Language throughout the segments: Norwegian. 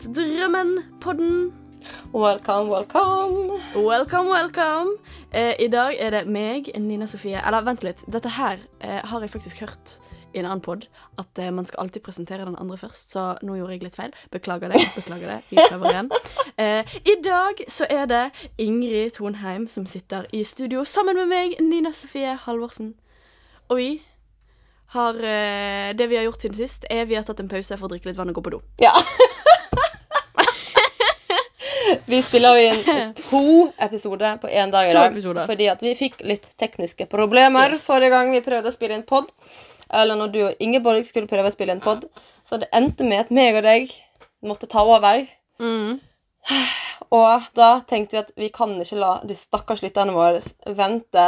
Mot drømmen-podden. Welcome, welcome. Welcome, welcome. Eh, I dag er det meg, Nina Sofie Eller vent litt. Dette her eh, har jeg faktisk hørt i en annen pod. At eh, man skal alltid presentere den andre først, så nå gjorde jeg litt feil. Beklager det. beklager det. Vi prøver igjen. Eh, I dag så er det Ingrid Thonheim som sitter i studio sammen med meg, Nina Sofie Halvorsen. Og vi har eh, Det vi har gjort siden sist, er vi har tatt en pause for å drikke litt vann og gå på do. Ja. vi spiller inn to episoder på én dag i dag. Fordi at vi fikk litt tekniske problemer Yes. forrige gang vi prøvde å spille inn pod. Eller når du og Ingeborg skulle prøve å spille inn pod. Så det endte med at meg og deg måtte ta over. Mm. Og da tenkte vi at vi kan ikke la de stakkars lytterne våre vente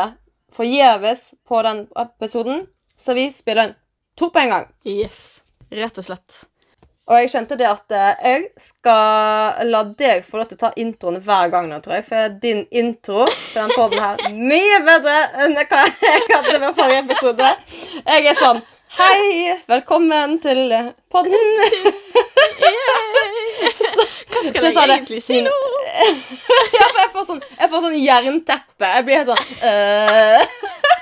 forgjeves på den episoden. Så vi spiller inn to på en gang. Yes. Rett og slett. Og jeg kjente det at eh, jeg skal la deg få lov til å ta introen hver gang nå, tror jeg. For din intro på den poden her mye bedre enn hva jeg hadde ved forrige episode. Jeg er sånn Hei, velkommen til podden. Hva skal jeg, jeg egentlig si nå? Ja, for jeg får sånn, jeg får sånn jernteppe. Jeg blir helt sånn øh.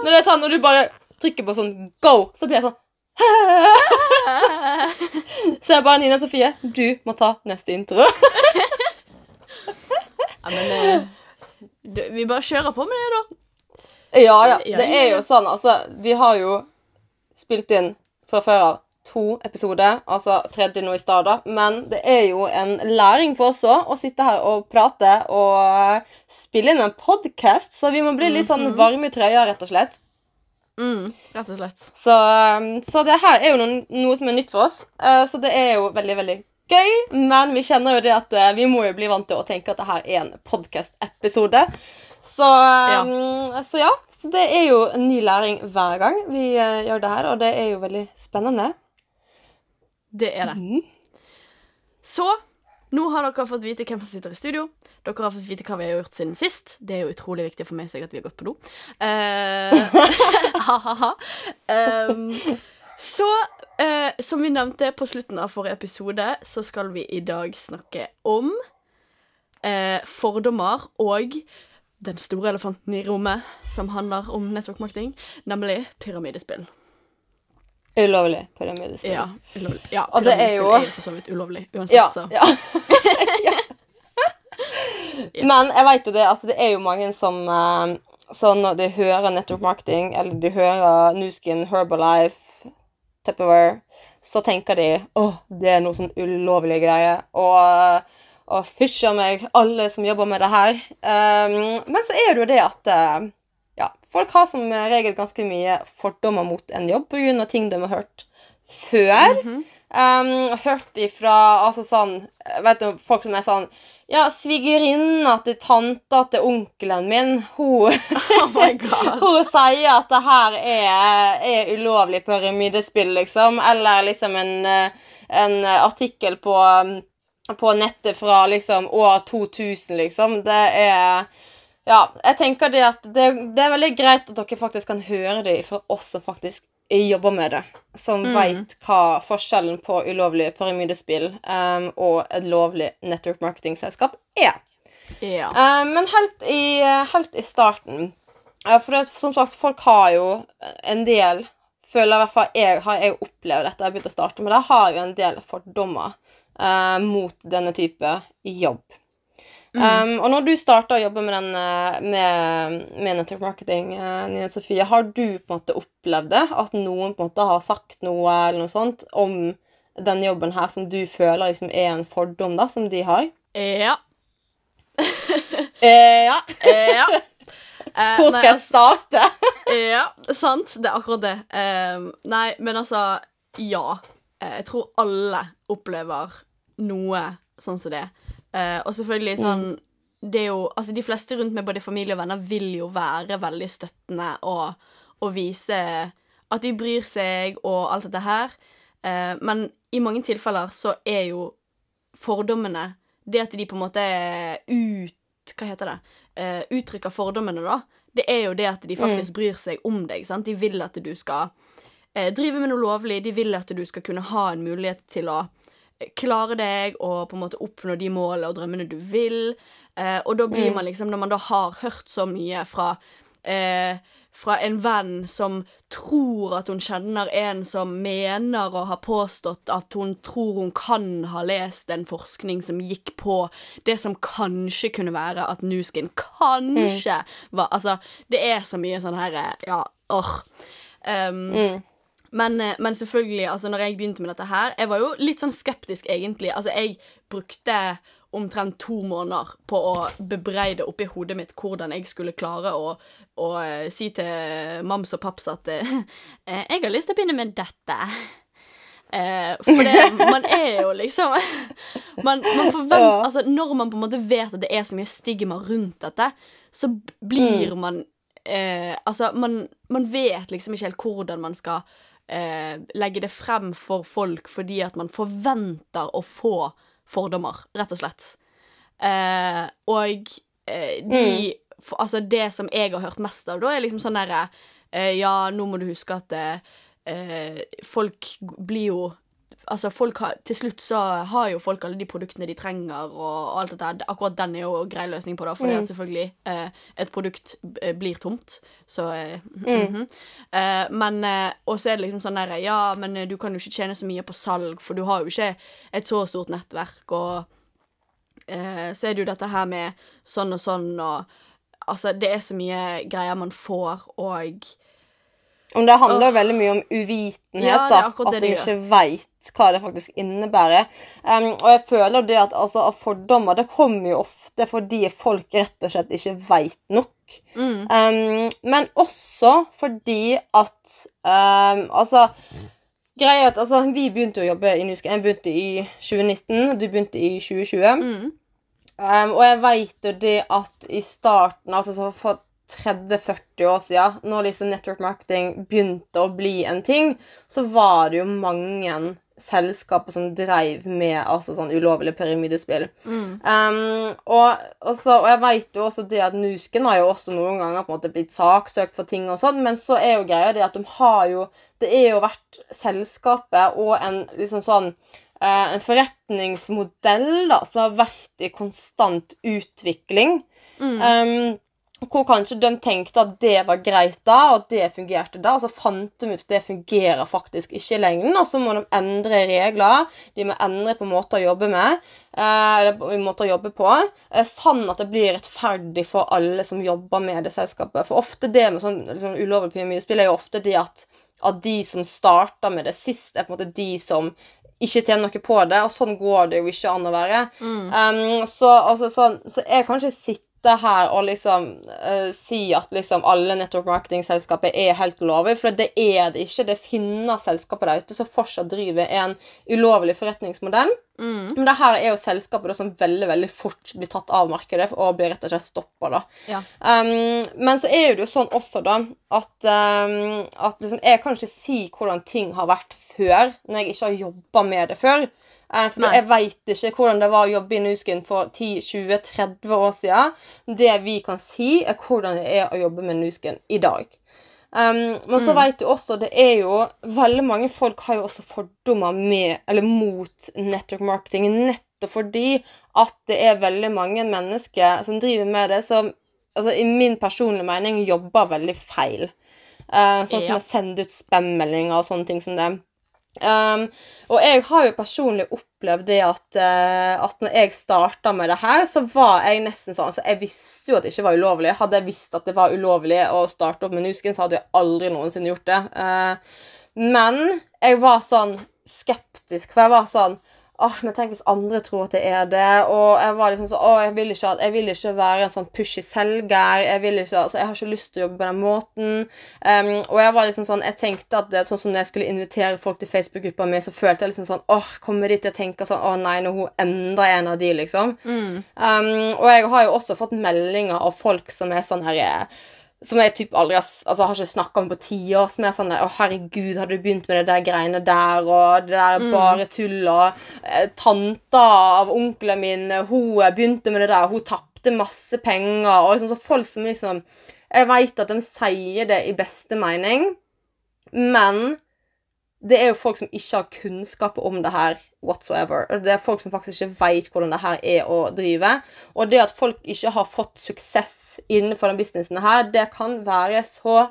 Når det er sånn, når du bare trykker på sånn go, så blir jeg sånn Så jeg bare Nina Sofie, du må ta neste intro. Ja, men eh, du, Vi bare kjører på med det, da. Ja, ja. Det er jo sånn, altså. Vi har jo spilt inn fra før av to episoder, altså tredje nå i stad, da. Men det er jo en læring for oss òg å sitte her og prate og spille inn en podkast, så vi må bli litt sånn varme i trøya, rett og slett. Mm, rett og slett. Så, um, så det her er jo noe, noe som er nytt for oss. Eh, så det er jo veldig, veldig gøy. Men vi kjenner jo det at eh, vi må jo bli vant til å tenke at det her er en podkast-episode. Så, ja. så ja. Så det er jo en ny læring hver gang vi eh, gjør det her, og det er jo veldig spennende. Det er det. Mm. Så nå har dere fått vite hvem som sitter i studio. Dere har fått vite hva vi har gjort siden sist. Det er jo utrolig viktig for meg sikkert at vi har gått på do. Eh, Ha-ha-ha. Em, så uh, som vi nevnte på slutten av forrige episode, så skal vi i dag snakke om uh, fordommer og den store elefanten i rommet som handler om network marketing, nemlig pyramidespill. Ulovlig pyramidespill. Ja, ulovlig. Ja, Og det er jo- er for så vidt ulovlig uansett, Ja, så ja. Yes. Men jeg vet jo det at det er jo mange som eh, Så når de hører network marketing, eller de hører Nuskin, Herbalife, Tupperware, så tenker de å, det er noe sånn ulovlig greie. Og, og fysja meg, alle som jobber med det her. Um, men så er det jo det at eh, ja, folk har som regel ganske mye fordommer mot en jobb pga. ting de har hørt før. um, hørt ifra altså sånn Vet du, folk som er sånn Ja, svigerinna til tanta til onkelen min, hun Oh hun sier at det her er, er ulovlig pyramidespill, liksom. Eller liksom en, en artikkel på, på nettet fra liksom år 2000, liksom. Det er Ja, jeg tenker det at det, det er veldig greit at dere faktisk kan høre det fra oss som faktisk jobber med det. Som Mm. vet hva forskjellen på ulovlig pyramidespill um, og et lovlig network marketing-selskap er. Ja. Um, men helt i, helt i starten uh, For det, som sagt, folk har jo en del Føler i hvert fall jeg har jeg opplevd dette, jeg har begynt å starte med det, har jo en del fordommer uh, mot denne type jobb. Um, og når du starta å jobbe med, den, eh, med, med network marketing, eh, Nina Sofie, har du på en måte opplevd det? At noen på en måte har sagt noe eller noe sånt om den jobben her som du føler liksom er en fordom da, som de har? Ja. Eh, ja. ja. Eh, Hvor nei, skal jeg starte? Ja, sant. Det er akkurat det. Um, nei, men altså Ja. Eh, jeg tror alle opplever noe sånn som det. Eh, og selvfølgelig sånn Det er jo Altså, de fleste rundt meg, både familie og venner vil jo være veldig støttende og, og vise at de bryr seg og alt dette her. Uh, men i mange tilfeller så er jo fordommene Det at de på en måte ut Hva heter det? Uh, uttrykker fordommene, da. Det er jo det at de faktisk bryr seg om deg. Sant? De vil at du skal drive med noe lovlig. De vil at du skal kunne ha en mulighet til å klare deg og på en måte oppnå de målene og drømmene du vil. Eh, og da blir man liksom, når man da har hørt så mye fra eh, fra en venn som tror at hun kjenner en som mener og har påstått at hun tror hun kan ha lest en forskning som gikk på det som kanskje kunne være at Nuskin kanskje var Altså, det er så mye sånn her Ja, åh. Um, men, eh, men selvfølgelig, altså når jeg begynte med dette her Jeg var jo litt sånn skeptisk, egentlig. Altså, jeg brukte omtrent to måneder på å bebreide oppi hodet mitt hvordan jeg skulle klare å, å eh, si til mams og paps at eh, Jeg har lyst til å begynne med dette. Eh, for det, man er jo liksom man, man forventer, altså Når man på en måte vet at det er så mye stigma rundt dette, så blir man eh, Altså, man, man vet liksom ikke helt hvordan man skal eh, legge det frem for folk fordi at man forventer å få fordommer, rett og slett. Eh, og eh, de for, Altså, det som jeg har hørt mest av, da er liksom sånn derre eh, Ja, nå må du huske at eh, folk blir jo Altså, folk har, Til slutt så har jo folk alle de produktene de trenger, og alt dette. Akkurat den er jo grei løsning på det, fordi at selvfølgelig eh, et produkt eh, blir tomt, så eh, mhm. eh, Men eh, Og så er det liksom sånn der Ja, men eh, du kan jo ikke tjene så mye på salg, for du har jo ikke et så stort nettverk, og eh, så er det jo dette her med sånn og sånn, og Altså, det er så mye greier man får, og Om det handler jo veldig mye om uvitenhet, Ja, da. At du ikke veit hva det faktisk innebærer. Um, og jeg føler det at altså, fordommer det kommer jo ofte fordi folk rett og slett ikke veit nok. mm, Um, men også fordi at um, Altså Greia er at altså, Vi begynte å jobbe i Nuska. Jeg begynte i 2019, du begynte i 2020. mm, Um, og jeg vet jo det at i starten, altså så for 30-40 år siden, når liksom network marketing begynte å bli en ting, så var det jo mange selskaper som dreiv med altså sånn ulovlig pyramidespill. mm, Um, og, og, så, og jeg vet jo også det at Nusken har jo også noen ganger på en måte blitt saksøkt for ting og sånn, men så er jo greia det at de har jo Det er jo vært selskapet og en liksom sånn Uh, en forretningsmodell da, som har vært i konstant utvikling. mm. Um, hvor kanskje de tenkte at det var greit da, og det fungerte da, og så fant de ut at det fungerer faktisk ikke i lengden, og så må de endre regler, de må endre på måter å jobbe med, eh, eller på måter å jobbe på, eh, sånn at det blir rettferdig for alle som jobber med det selskapet. For ofte det med sånn liksom, ulovlig pyramidespill er jo ofte det at, at de som starter med det sist, er på en måte de som ikke tjener noe på det, og sånn går det jo ikke an å være. mm. Um, så, altså, så, så jeg kan ikke sitte her og liksom uh, si at liksom alle network marketing-selskaper er helt ulovlige, for det er det ikke. Det finnes selskaper der ute som fortsatt driver en ulovlig forretningsmodell. Mm. Men det her er jo selskaper da, som veldig veldig fort blir tatt av markedet og blir rett og slett stoppa. Ja. Um, men så er det jo sånn også, da, at, um, at liksom, jeg kan ikke si hvordan ting har vært før, når jeg ikke har jobba med det før. Eh, for Nei. jeg veit ikke hvordan det var å jobbe i Nuskin for 10-20-30 år siden. Det vi kan si, er hvordan det er å jobbe med Nuskin i dag. Um, men så vet du også det er jo Veldig mange folk har jo også fordommer med, eller mot network marketing nettopp fordi at det er veldig mange mennesker som driver med det, som altså, i min personlige mening jobber veldig feil. Uh, sånn som Ja. å sende ut spam-meldinger og sånne ting som det. Um, og jeg har jo personlig opplevd det at, uh, at når jeg starta med det her, så var jeg nesten sånn altså Jeg visste jo at det ikke var ulovlig. Hadde jeg visst at det var ulovlig å starte opp med Nusken, så hadde jeg aldri noensinne gjort det. Uh, men jeg var sånn skeptisk, for jeg var sånn Åh, men tenk hvis andre tror at det er det. Og jeg var liksom sånn Å, jeg vil ikke, jeg vil ikke være en sånn pushy selger. Jeg vil ikke, altså, jeg har ikke lyst til å jobbe på den måten. Um, og jeg var liksom sånn Jeg tenkte at det, sånn som når jeg skulle invitere folk til Facebook-gruppa mi, så følte jeg liksom sånn Åh, kommer de til å tenke sånn Å nei, nå hun enda en av de, liksom. Mm. Um, og jeg har jo også fått meldinger av folk som er sånn her eh, Som jeg typ aldri har Altså har ikke snakka med på ti år. Som er sånn der, Å, herregud, hadde du begynt med det der greiene der, og det der er bare tull, og eh, Tanta av onkelen min, hun begynte med det der, hun tapte masse penger, og liksom så folk som liksom Jeg veit at de sier det i beste mening, men det er jo folk som ikke har kunnskap om det her whatsoever. Det er folk som faktisk ikke vet hvordan det her er å drive. Og det at folk ikke har fått suksess innenfor den businessen her, det kan være så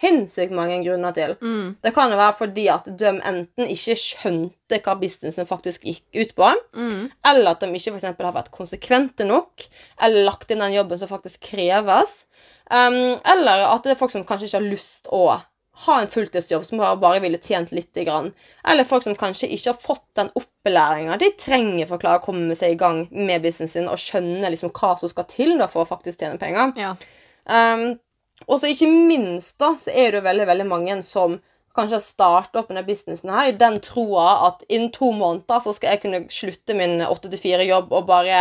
sinnssykt mange grunner til. Mm. Det kan være fordi at de enten ikke skjønte hva businessen faktisk gikk ut på, Mm. eller at de ikke for eksempel har vært konsekvente nok, eller lagt inn den jobben som faktisk kreves, um, eller at det er folk som kanskje ikke har lyst å ha en fulltidsjobb, som bare, bare ville tjent lite grann, eller folk som kanskje ikke har fått den opplæringa de trenger for å klare å komme seg i gang med businessen sin og skjønne liksom hva som skal til da for å faktisk tjene penger. Ja. Um, og så ikke minst da, så er det jo veldig, veldig mange som kanskje har startet opp denne businessen her i den troa at innen to måneder så skal jeg kunne slutte min 8-4-jobb og bare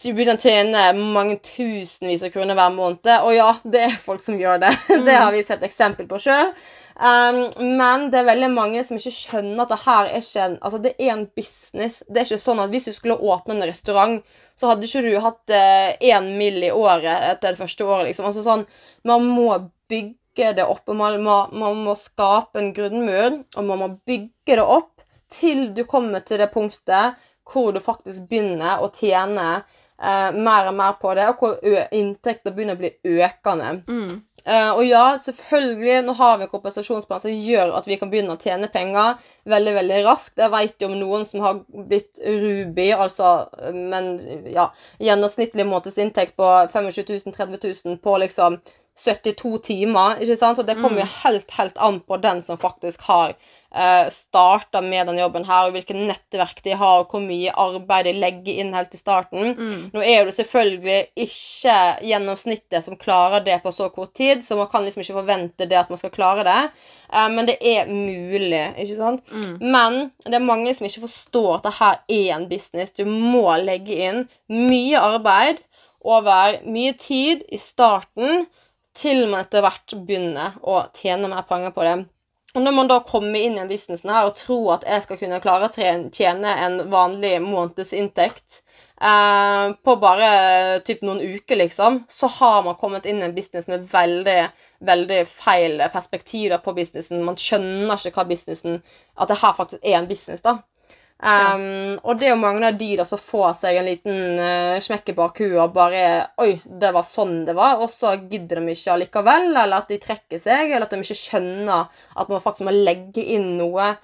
til begynner å tjene mange tusenvis av kroner hver måned. Og ja, det er folk som gjør det. Det har vi sett eksempel på sjøl. Um, men det er veldig mange som ikke skjønner at det her er ikke en Altså, det er en business. Det er ikke sånn at hvis du skulle åpne en restaurant, så hadde ikke du hatt én uh, mill. i året etter det første året, liksom. Altså sånn Man må bygge det opp, og man må, man må skape en grunnmur, og man må bygge det opp til du kommer til det punktet hvor du faktisk begynner å tjene eh, mer og mer på det, og hvor inntekter begynner å bli økende. Mm. Eh, og ja, selvfølgelig, nå har vi en kompensasjonsplan som gjør at vi kan begynne å tjene penger veldig, veldig raskt. Jeg vet jo om noen som har blitt Ruby, altså men ja, gjennomsnittlig månedsinntekt på 25 000, 30 000 på liksom 72 timer, ikke sant? Og det kommer jo helt, helt an på den som faktisk har uh, starta med den jobben her, og hvilke nettverk de har, og hvor mye arbeid de legger inn helt i starten. Mm. Nå er jo det selvfølgelig ikke gjennomsnittet som klarer det på så kort tid, så man kan liksom ikke forvente det at man skal klare det, eh, men det er mulig, ikke sant? Mm. Men det er mange som ikke forstår at det her er en business. Du må legge inn mye arbeid over mye tid i starten, til man etter hvert begynner å tjene mer penger på det. Og når man da kommer inn i en businessen her og tror at jeg skal kunne klare å tjene en vanlig månedsinntekt eh, på bare typ noen uker, liksom, så har man kommet inn i en business med veldig, veldig feil perspektiver på businessen. Man skjønner ikke hva businessen At det her faktisk er en business, da. Um, Og det er jo mange av de da som får seg en liten uh, smekk i bakhuet og bare Oi, det var sånn det var. Og så gidder de ikke allikevel, eller at de trekker seg, eller at de ikke skjønner at man faktisk må legge inn noe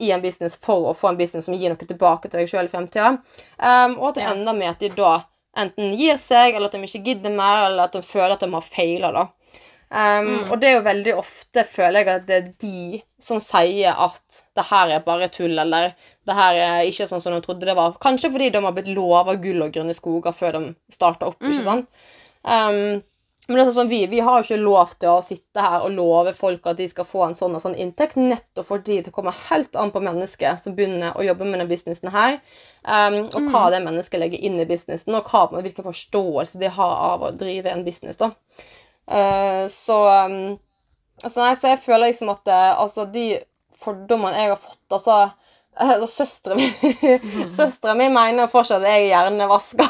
i en business for å få en business som gir noe tilbake til deg sjøl i fremtida. Um, og at det ender med at de da enten gir seg, eller at de ikke gidder mer, eller at de føler at de har feila, da. Um, Og det er jo veldig ofte, føler jeg, at det er de som sier at det her er bare tull, eller det her er ikke sånn som de trodde det var. Kanskje fordi de har blitt lova gull og grønne skoger før de starta opp, ikke sant? Um, men det er sånn, vi, vi har jo ikke lov til å sitte her og love folk at de skal få en sånn og sånn inntekt, nettopp fordi det kommer helt an på mennesket som begynner å jobbe med denne businessen her, um, og hva det mennesket legger inn i businessen, og hva, hvilken forståelse de har av å drive en business, da. Uh, så um, altså, nei, så jeg føler liksom at uh, altså, de fordommene jeg har fått Altså, uh, søstera mi Søstera mi mener fortsatt at jeg er hjernevaska.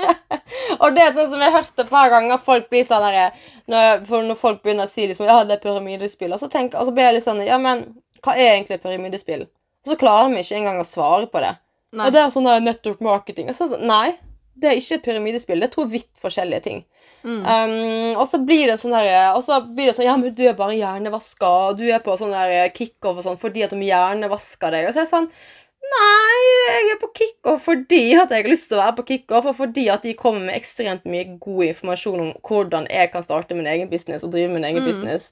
og det er sånn som jeg har hørt et par ganger folk blir sånn der, når, når folk begynner å si liksom, ja, det er pyramidespill, og så, tenker, og så blir jeg litt sånn Ja, men hva er egentlig pyramidespill? Og så klarer de ikke engang å svare på det. Nei. Og det er sånn der network marketing. Så, sånn, nei, det er ikke et pyramidespill. Det er to vidt forskjellige ting. Mm. Um, og så blir det sånn der Og så blir det sånn Ja, men du er bare hjernevaska, og du er på sånn der kickoff og sånn fordi at de hjernevasker deg. Og så er det sånn Nei, jeg er på kickoff fordi at jeg har lyst til å være på kickoff, og fordi at de kommer med ekstremt mye god informasjon om hvordan jeg kan starte min egen business og drive min egen Mm. business.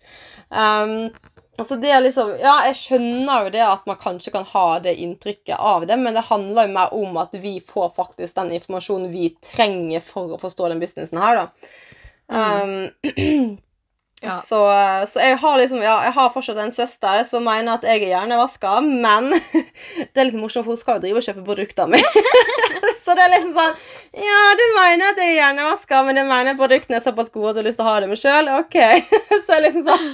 Um, altså det er liksom Ja, jeg skjønner jo det at man kanskje kan ha det inntrykket av det, men det handler jo mer om at vi får faktisk den informasjonen vi trenger for å forstå den businessen her, da. Um, Ja. så, så jeg har liksom Ja, jeg har fortsatt en søster som mener at jeg er hjernevaska, men det er litt morsomt, for hun skal jo drive og kjøpe produktene mine. så det er liksom sånn Ja, du mener at jeg er hjernevaska, men du mener produktene er såpass gode at du har lyst til å ha dem sjøl? OK. så er liksom sånn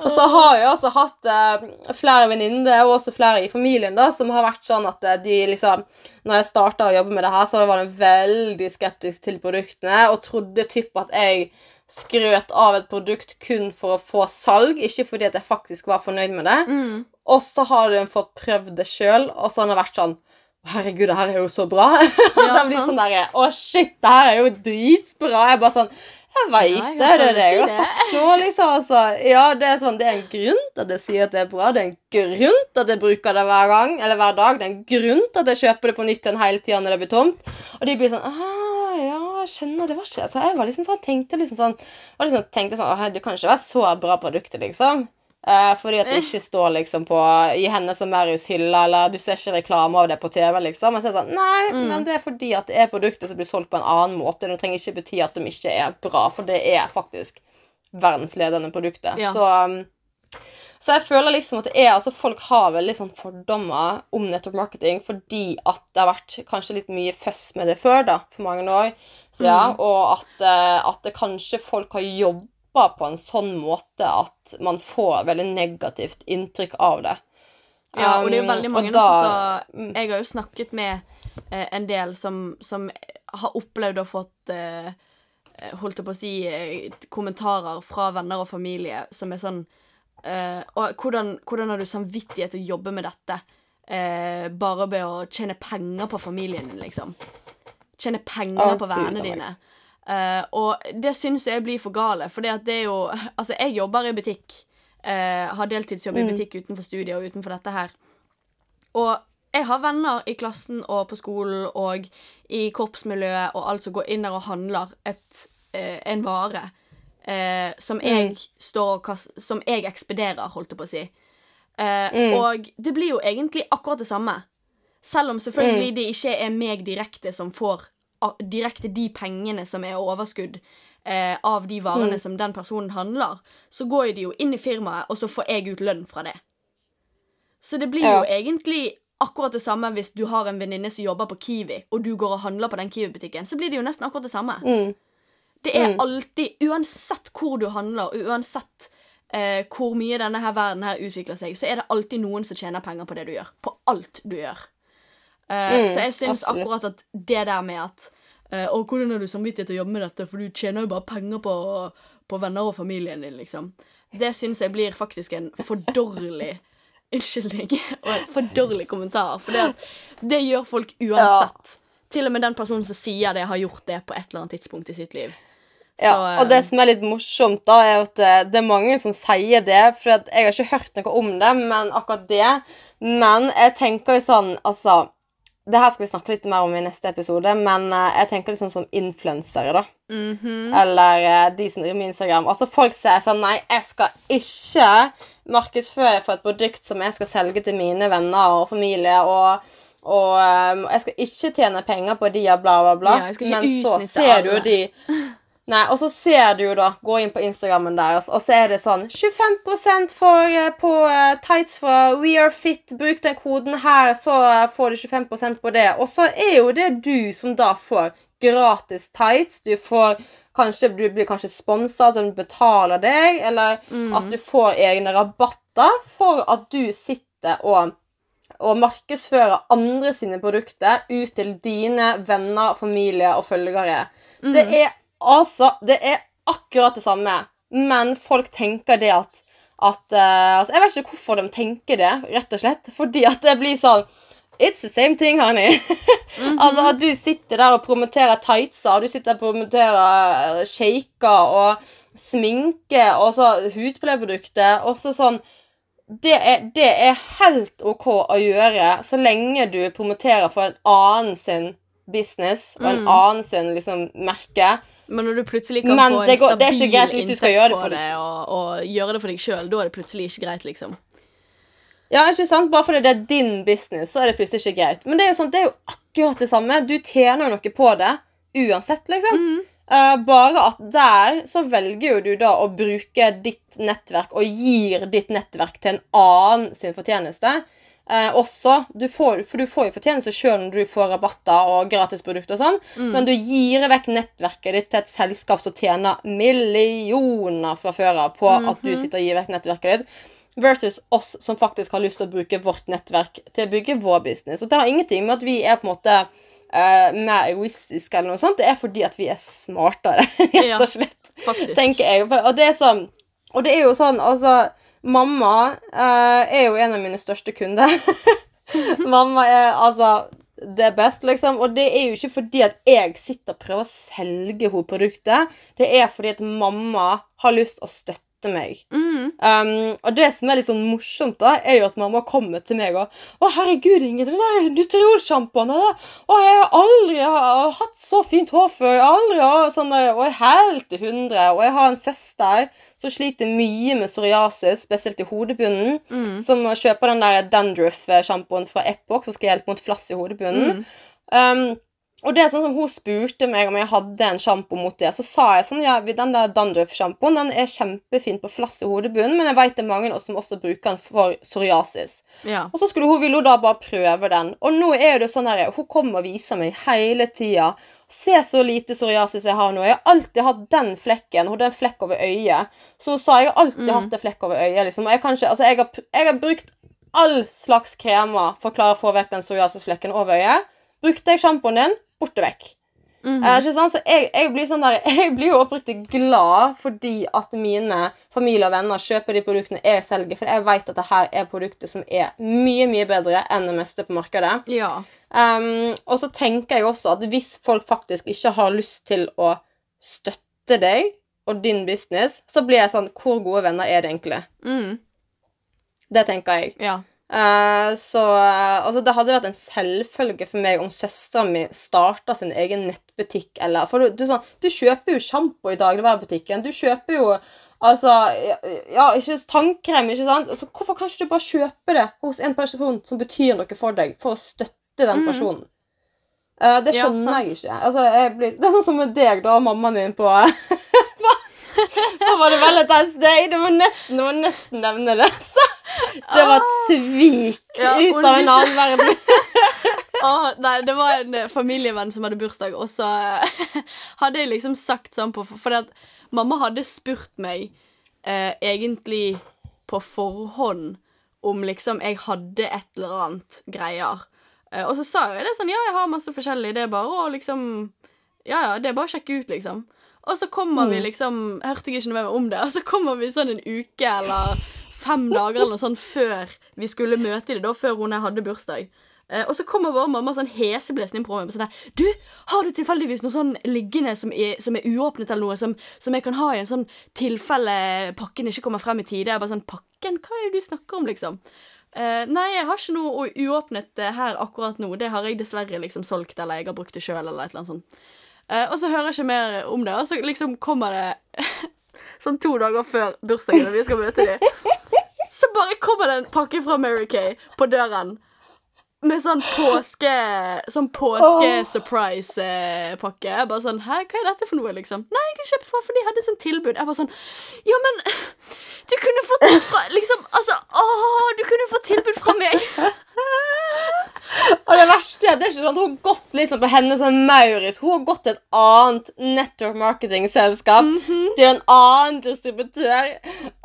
Og så har jeg også hatt eh, flere venninner, og også flere i familien, da, som har vært sånn at eh, de liksom Når jeg starta å jobbe med det her, så var de veldig skeptiske til produktene og trodde typ at jeg skrøt av et produkt kun for å få salg, ikke fordi at jeg faktisk var fornøyd med det. Mm. Og så har de fått prøvd det sjøl, og så har de vært sånn Herregud, det her er jo så bra. Ja, de blir sånn derre Å, shit, det her er jo dritbra. Jeg er bare sånn Jeg veit Ja, det. Det er det jeg har sagt nå, liksom. Altså. Ja, det er sånn Det er en grunn til at jeg sier at det er bra. Det er en grunn til at jeg bruker det hver gang, eller hver dag. Det er en grunn til at jeg kjøper det på nytt igjen hele tida når det blir tomt. Og de blir sånn ah, ja, jeg skjønner, det var ikke Så jeg var liksom sånn, tenkte liksom sånn var liksom, tenkte sånn, Du kan ikke være så bra produktet, liksom. Eh, fordi at det ikke står liksom på i hennes og Marius hylle, eller du ser ikke reklame av det på TV, liksom. Men så er det sånn, nei, men det er fordi at det er produkter som blir solgt på en annen måte. Det trenger ikke bety at de ikke er bra, for det er faktisk verdensledende produkter. Ja. Så, um, så jeg føler liksom at det er, altså folk har veldig sånn fordommer om nettopp marketing fordi at det har vært kanskje litt mye føss med det før, da, for mange år siden, og at, eh, at det kanskje folk har jobba på en sånn måte at man får veldig negativt inntrykk av det. Ja, og det er jo Um, veldig mange da- som sa Jeg har jo snakket med eh, en del som, som har opplevd å fått eh, Holdt jeg på å si eh, kommentarer fra venner og familie som er sånn eh, og hvordan, hvordan har du samvittighet til å jobbe med dette eh, bare ved å tjene penger på familien din, liksom? Tjene penger Å, på vennene dine. my Eh, og det syns jeg blir for gale, for det er jo Altså, jeg jobber i butikk. Uh, har deltidsjobb i butikk utenfor studiet og utenfor dette her. Og jeg har venner i klassen og på skolen og i korpsmiljøet og alt som går inn der og handler et, uh, en vare som jeg står og kaster Som jeg ekspederer, holdt jeg på å si. Mm. Og det blir jo egentlig akkurat det samme. Selv om selvfølgelig det ikke er meg direkte som får direkte de pengene som er overskudd eh, av de varene som den personen handler, så går de jo inn i firmaet, og så får jeg ut lønn fra det. Så det blir jo Ja. egentlig akkurat det samme hvis du har en venninne som jobber på Kiwi, og du går og handler på den Kiwi-butikken. Så blir det jo nesten akkurat det samme. Mm. Det er alltid, uansett hvor du handler, uansett eh, hvor mye denne her verden her utvikler seg, så er det alltid noen som tjener penger på det du gjør. På alt du gjør. Eh, så jeg syns akkurat at det der med at uh, Og hvordan har du samvittighet til å jobbe med dette, for du tjener jo bare penger på, på venner og familien din, liksom. Det syns jeg blir faktisk en for dårlig unnskyldning og en for dårlig kommentar. For det, det gjør folk uansett. Til og med den personen som sier det, har gjort det på et eller annet tidspunkt i sitt liv. Ja, eh, og det som er litt morsomt, da, er at eh, det er mange som sier det. For jeg har ikke hørt noe om det, men akkurat det. Men jeg tenker jo sånn, altså Det her skal vi snakke litt mer om i neste episode, men uh, jeg tenker liksom som influensere, da. mhm. Eller uh, de som driver med Instagram. Altså Folk sier sånn Nei, jeg skal ikke markedsføre for et produkt som jeg skal selge til mine venner og familie, og, og um, jeg skal ikke tjene penger på de og bla, bla, bla. Ja, Men så ser du jo de Nei, og så ser du jo da Gå inn på Instagrammen deres, og så er det sånn 25 for, eh, på eh, tights fra We Are Fit. Bruk den koden her, så eh, får du 25% på det. Og så er jo det du som da får gratis tights. Du får kanskje Du blir kanskje sponsa, at de betaler deg, eller at du får egne rabatter for at du sitter og og markedsføre andre sine produkter ut til dine venner, familie og følgere. Det er altså Det er akkurat det samme, men folk tenker det at at uh, altså Jeg vet ikke hvorfor de tenker det, rett og slett. Fordi at det blir sånn It's the same thing, honey. altså At du sitter der og promoterer tightser, du sitter og promoterer eh, shaker og sminke og så hudpleieprodukter, og så sånn det er, det er helt OK å gjøre så lenge du promoterer for en annen sin business og en annen sin liksom merke. Men når du plutselig kan Men få en går- stabil inntekt på det det, og, og gjøre det for deg sjøl, da er det plutselig ikke greit, liksom. Ja, ikke sant? Bare fordi det er din business, så er det plutselig ikke greit. Men det er jo sånn, det er jo akkurat det samme. Du tjener jo noe på det uansett, liksom. Eh, bare at der så velger jo du da å bruke ditt nettverk og gir ditt nettverk til en annen sin fortjeneste. Eh, også, du får, For du får jo fortjeneste sjøl når du får rabatter og gratisprodukter og sånn, men du gir vekk nettverket ditt til et selskap som tjener millioner fra før av på at du sitter og gir vekk nettverket ditt. Versus oss som faktisk har lyst til å bruke vårt nettverk til å bygge vår business. Og det har ingenting med at vi er på en måte eh, mer egoistiske eller noe sånt. Det er fordi at vi er smartere, rett og slett. Ja, Tenker jeg. Og det er sånn Og det er jo sånn, altså Mamma eh, er jo en av mine største kunder. mamma er altså det best, liksom. Og det er jo ikke fordi at jeg sitter og prøver å selge henne produktet. Det er fordi at mamma har lyst å støtte meg. Mm. Um, og det som er litt sånn morsomt, da, er jo at mamma kommer til meg og 'Å, herregud, Inge, det der Nutriol-sjampoen Å, jeg har aldri har hatt så fint hår før. Jeg har aldri hatt sånn der, Og jeg er helt til hundre. Og jeg har en søster som sliter mye med psoriasis, spesielt i hodebunnen. Mm. Som kjøper den der dandruff-sjampoen fra Epoch som skal hjelpe mot flass i hodebunnen. Mm. Um, og det er sånn som Hun spurte meg om jeg hadde en sjampo mot det. Så sa jeg sånn, ja, den der Dandruff-sjampoen den er kjempefin på flass i hodebunnen, men jeg vet det er mange som også bruker den for psoriasis. Ja. Og så skulle hun, ville hun da bare prøve den. Og nå er det sånn her, hun kommer og viser meg hele tida. Se så lite psoriasis jeg har nå. Jeg har alltid hatt den flekken, Hun hadde den flekk over øyet. Så hun sa jeg har alltid Mm. hatt en flekk over øyet. liksom. Og jeg, kan ikke, altså, jeg, har, jeg har brukt all slags kremer for å klare å få vekk den psoriasisflekken over øyet. Brukte jeg sjampoen din, borte vekk. Eh, ikke sant? Så jeg, jeg blir sånn der, jeg blir jo oppriktig glad fordi at mine familie og venner kjøper de produktene jeg selger, for jeg vet at det her er produkter som er mye, mye bedre enn det meste på markedet. ja. Um, og så tenker jeg også at hvis folk faktisk ikke har lyst til å støtte deg og din business, så blir jeg sånn Hvor gode venner er det egentlig? Mm. Det tenker jeg. Ja. Eh, så eh, altså, det hadde vært en selvfølge for meg om søstera mi starta sin egen nettbutikk, eller For du, du, sånn, du kjøper jo sjampo i dagligvarebutikken. Du kjøper jo Altså Ja, ja, ikke tannkrem, ikke sant? Altså, hvorfor kan ikke du bare kjøpe det hos en person som betyr noe for deg, for å støtte den personen? personen? Uh, det skjønner ja, jeg ikke. Altså, jeg blir, det er sånn som med deg da, og mammaen din på Hva var det Valentine's Day? Det var nesten, det var nesten nevne det. Så det var et svik Ja, ut av en annen verden. Oh, nei, det var en eh, familievenn som hadde bursdag, og så eh, hadde jeg liksom sagt sånn på For at mamma hadde spurt meg eh, egentlig på forhånd om liksom jeg hadde et eller annet greier. Eh, og så sa jeg det sånn Ja, jeg har masse forskjellig, det er bare å liksom Ja, ja, det er bare å sjekke ut, liksom. Og så kommer vi liksom Hørte jeg ikke noe mer om det, og så kommer vi sånn en uke eller fem dager eller noe sånt før vi skulle møte dem, da, før hun hadde bursdag. Eh, og så kommer vår mamma sånn heseblesende inn på rommet. sånn der Du, har du tilfeldigvis noe sånn liggende som er, som er uåpnet, eller noe, som, som jeg kan ha i en sånn tilfelle pakken ikke kommer frem i tide? Jeg bare sånn Pakken? Hva er det du snakker om, liksom? Eh, nei, jeg har ikke noe uåpnet eh, her akkurat nå. Det har jeg dessverre liksom solgt, eller jeg har brukt det sjøl, eller et eller annet sånt. Eh, og så hører jeg ikke mer om det, og så liksom kommer det sånn to dager før bursdagen, og vi skal møte dem. Bare kommer det en pakke fra Mary Kay på døren. Med sånn påske Sånn påske-surprise-pakke. Oh. bare sånn Hæ, hva er dette for noe, liksom? Nei, jeg har kjøpt fra for de hadde sånn tilbud. Jeg bare sånn Ja, men Du kunne fått det fra Liksom, altså Åh, du kunne fått tilbud fra meg. Og det verste er det er ikke sånn at hun har gått liksom på henne som Maurits. Hun har gått til et annet network marketing-selskap til en annen distributør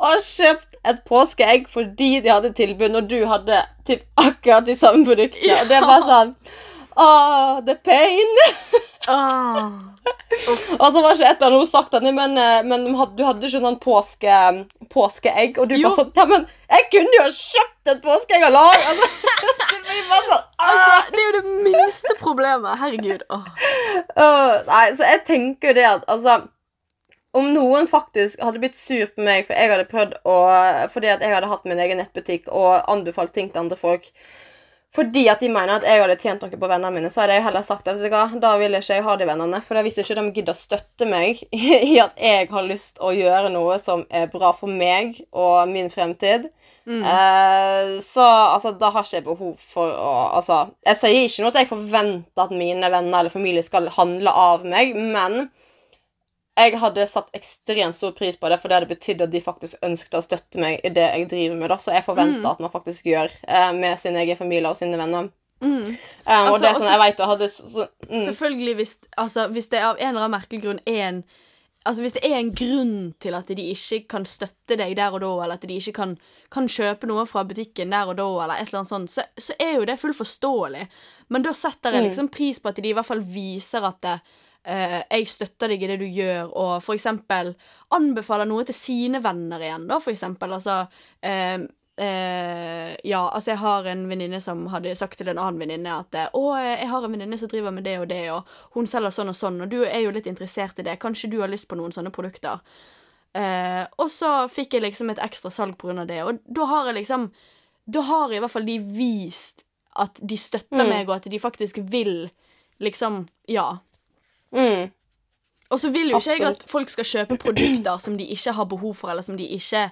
og kjøpt et påskeegg fordi de hadde tilbud når du hadde typ akkurat de samme produktene. Og det er bare sånn Åh, the pain. Åh. Og så var ikke et eller annet hun sagt at, men, eh, men du hadde- du ikke sånn påske, påskeegg. Og du Jo. bare sånn Ja, men jeg kunne jo ha kjøpt et påskeegg og lag! Altså, det sånn Altså, det er jo det minste problemet. Herregud. Oh. Uh, nei, så jeg tenker jo det at altså Om noen faktisk hadde blitt sur på meg for jeg hadde prøvd å Fordi at jeg hadde hatt min egen nettbutikk og anbefalt ting til andre folk fordi at de mener at jeg hadde tjent noe på vennene mine, så hadde jeg heller sagt at da vil ikke jeg ha de vennene. For hvis ikke de gidder å støtte meg i at jeg har lyst å gjøre noe som er bra for meg og min fremtid, eh, så altså, da har ikke jeg behov for å Altså, jeg sier ikke noe at jeg forventer at mine venner eller familie skal handle av meg, men jeg hadde satt ekstremt stor pris på det, for det hadde betydd at de faktisk ønsket å støtte meg i det jeg driver med. da, Så jeg forventer at man faktisk gjør eh, med sin egen familie og sine venner. Mm. Um, og Altså, det er sånn, jeg vet, jeg hadde så, så, mm, Selvfølgelig hvis, altså, hvis det av en eller annen merkelig grunn er en Altså Hvis det er en grunn til at de ikke kan støtte deg der og da, eller at de ikke kan, kan kjøpe noe fra butikken der og da, eller et eller annet sånt, så, så er jo det fullt forståelig. Men da setter jeg liksom pris på at de i hvert fall viser at det, eh, jeg støtter deg i det du gjør, og for eksempel anbefaler noe til sine venner igjen, da, for eksempel. Altså eh, eh, Ja, altså jeg har en venninne som hadde sagt til en annen venninne at eh, 'Å, jeg har en venninne som driver med det og det, og hun selger sånn og sånn, og du er jo litt interessert i det. Kanskje du har lyst på noen sånne produkter?' Eh, og så fikk jeg liksom et ekstra salg på grunn av det, og da har jeg liksom Da har i hvert fall de vist at de støtter Mm. meg, og at de faktisk vil liksom Ja. Mm. Og så vil jo ikke jeg at folk skal kjøpe produkter som de ikke har behov for, eller som de ikke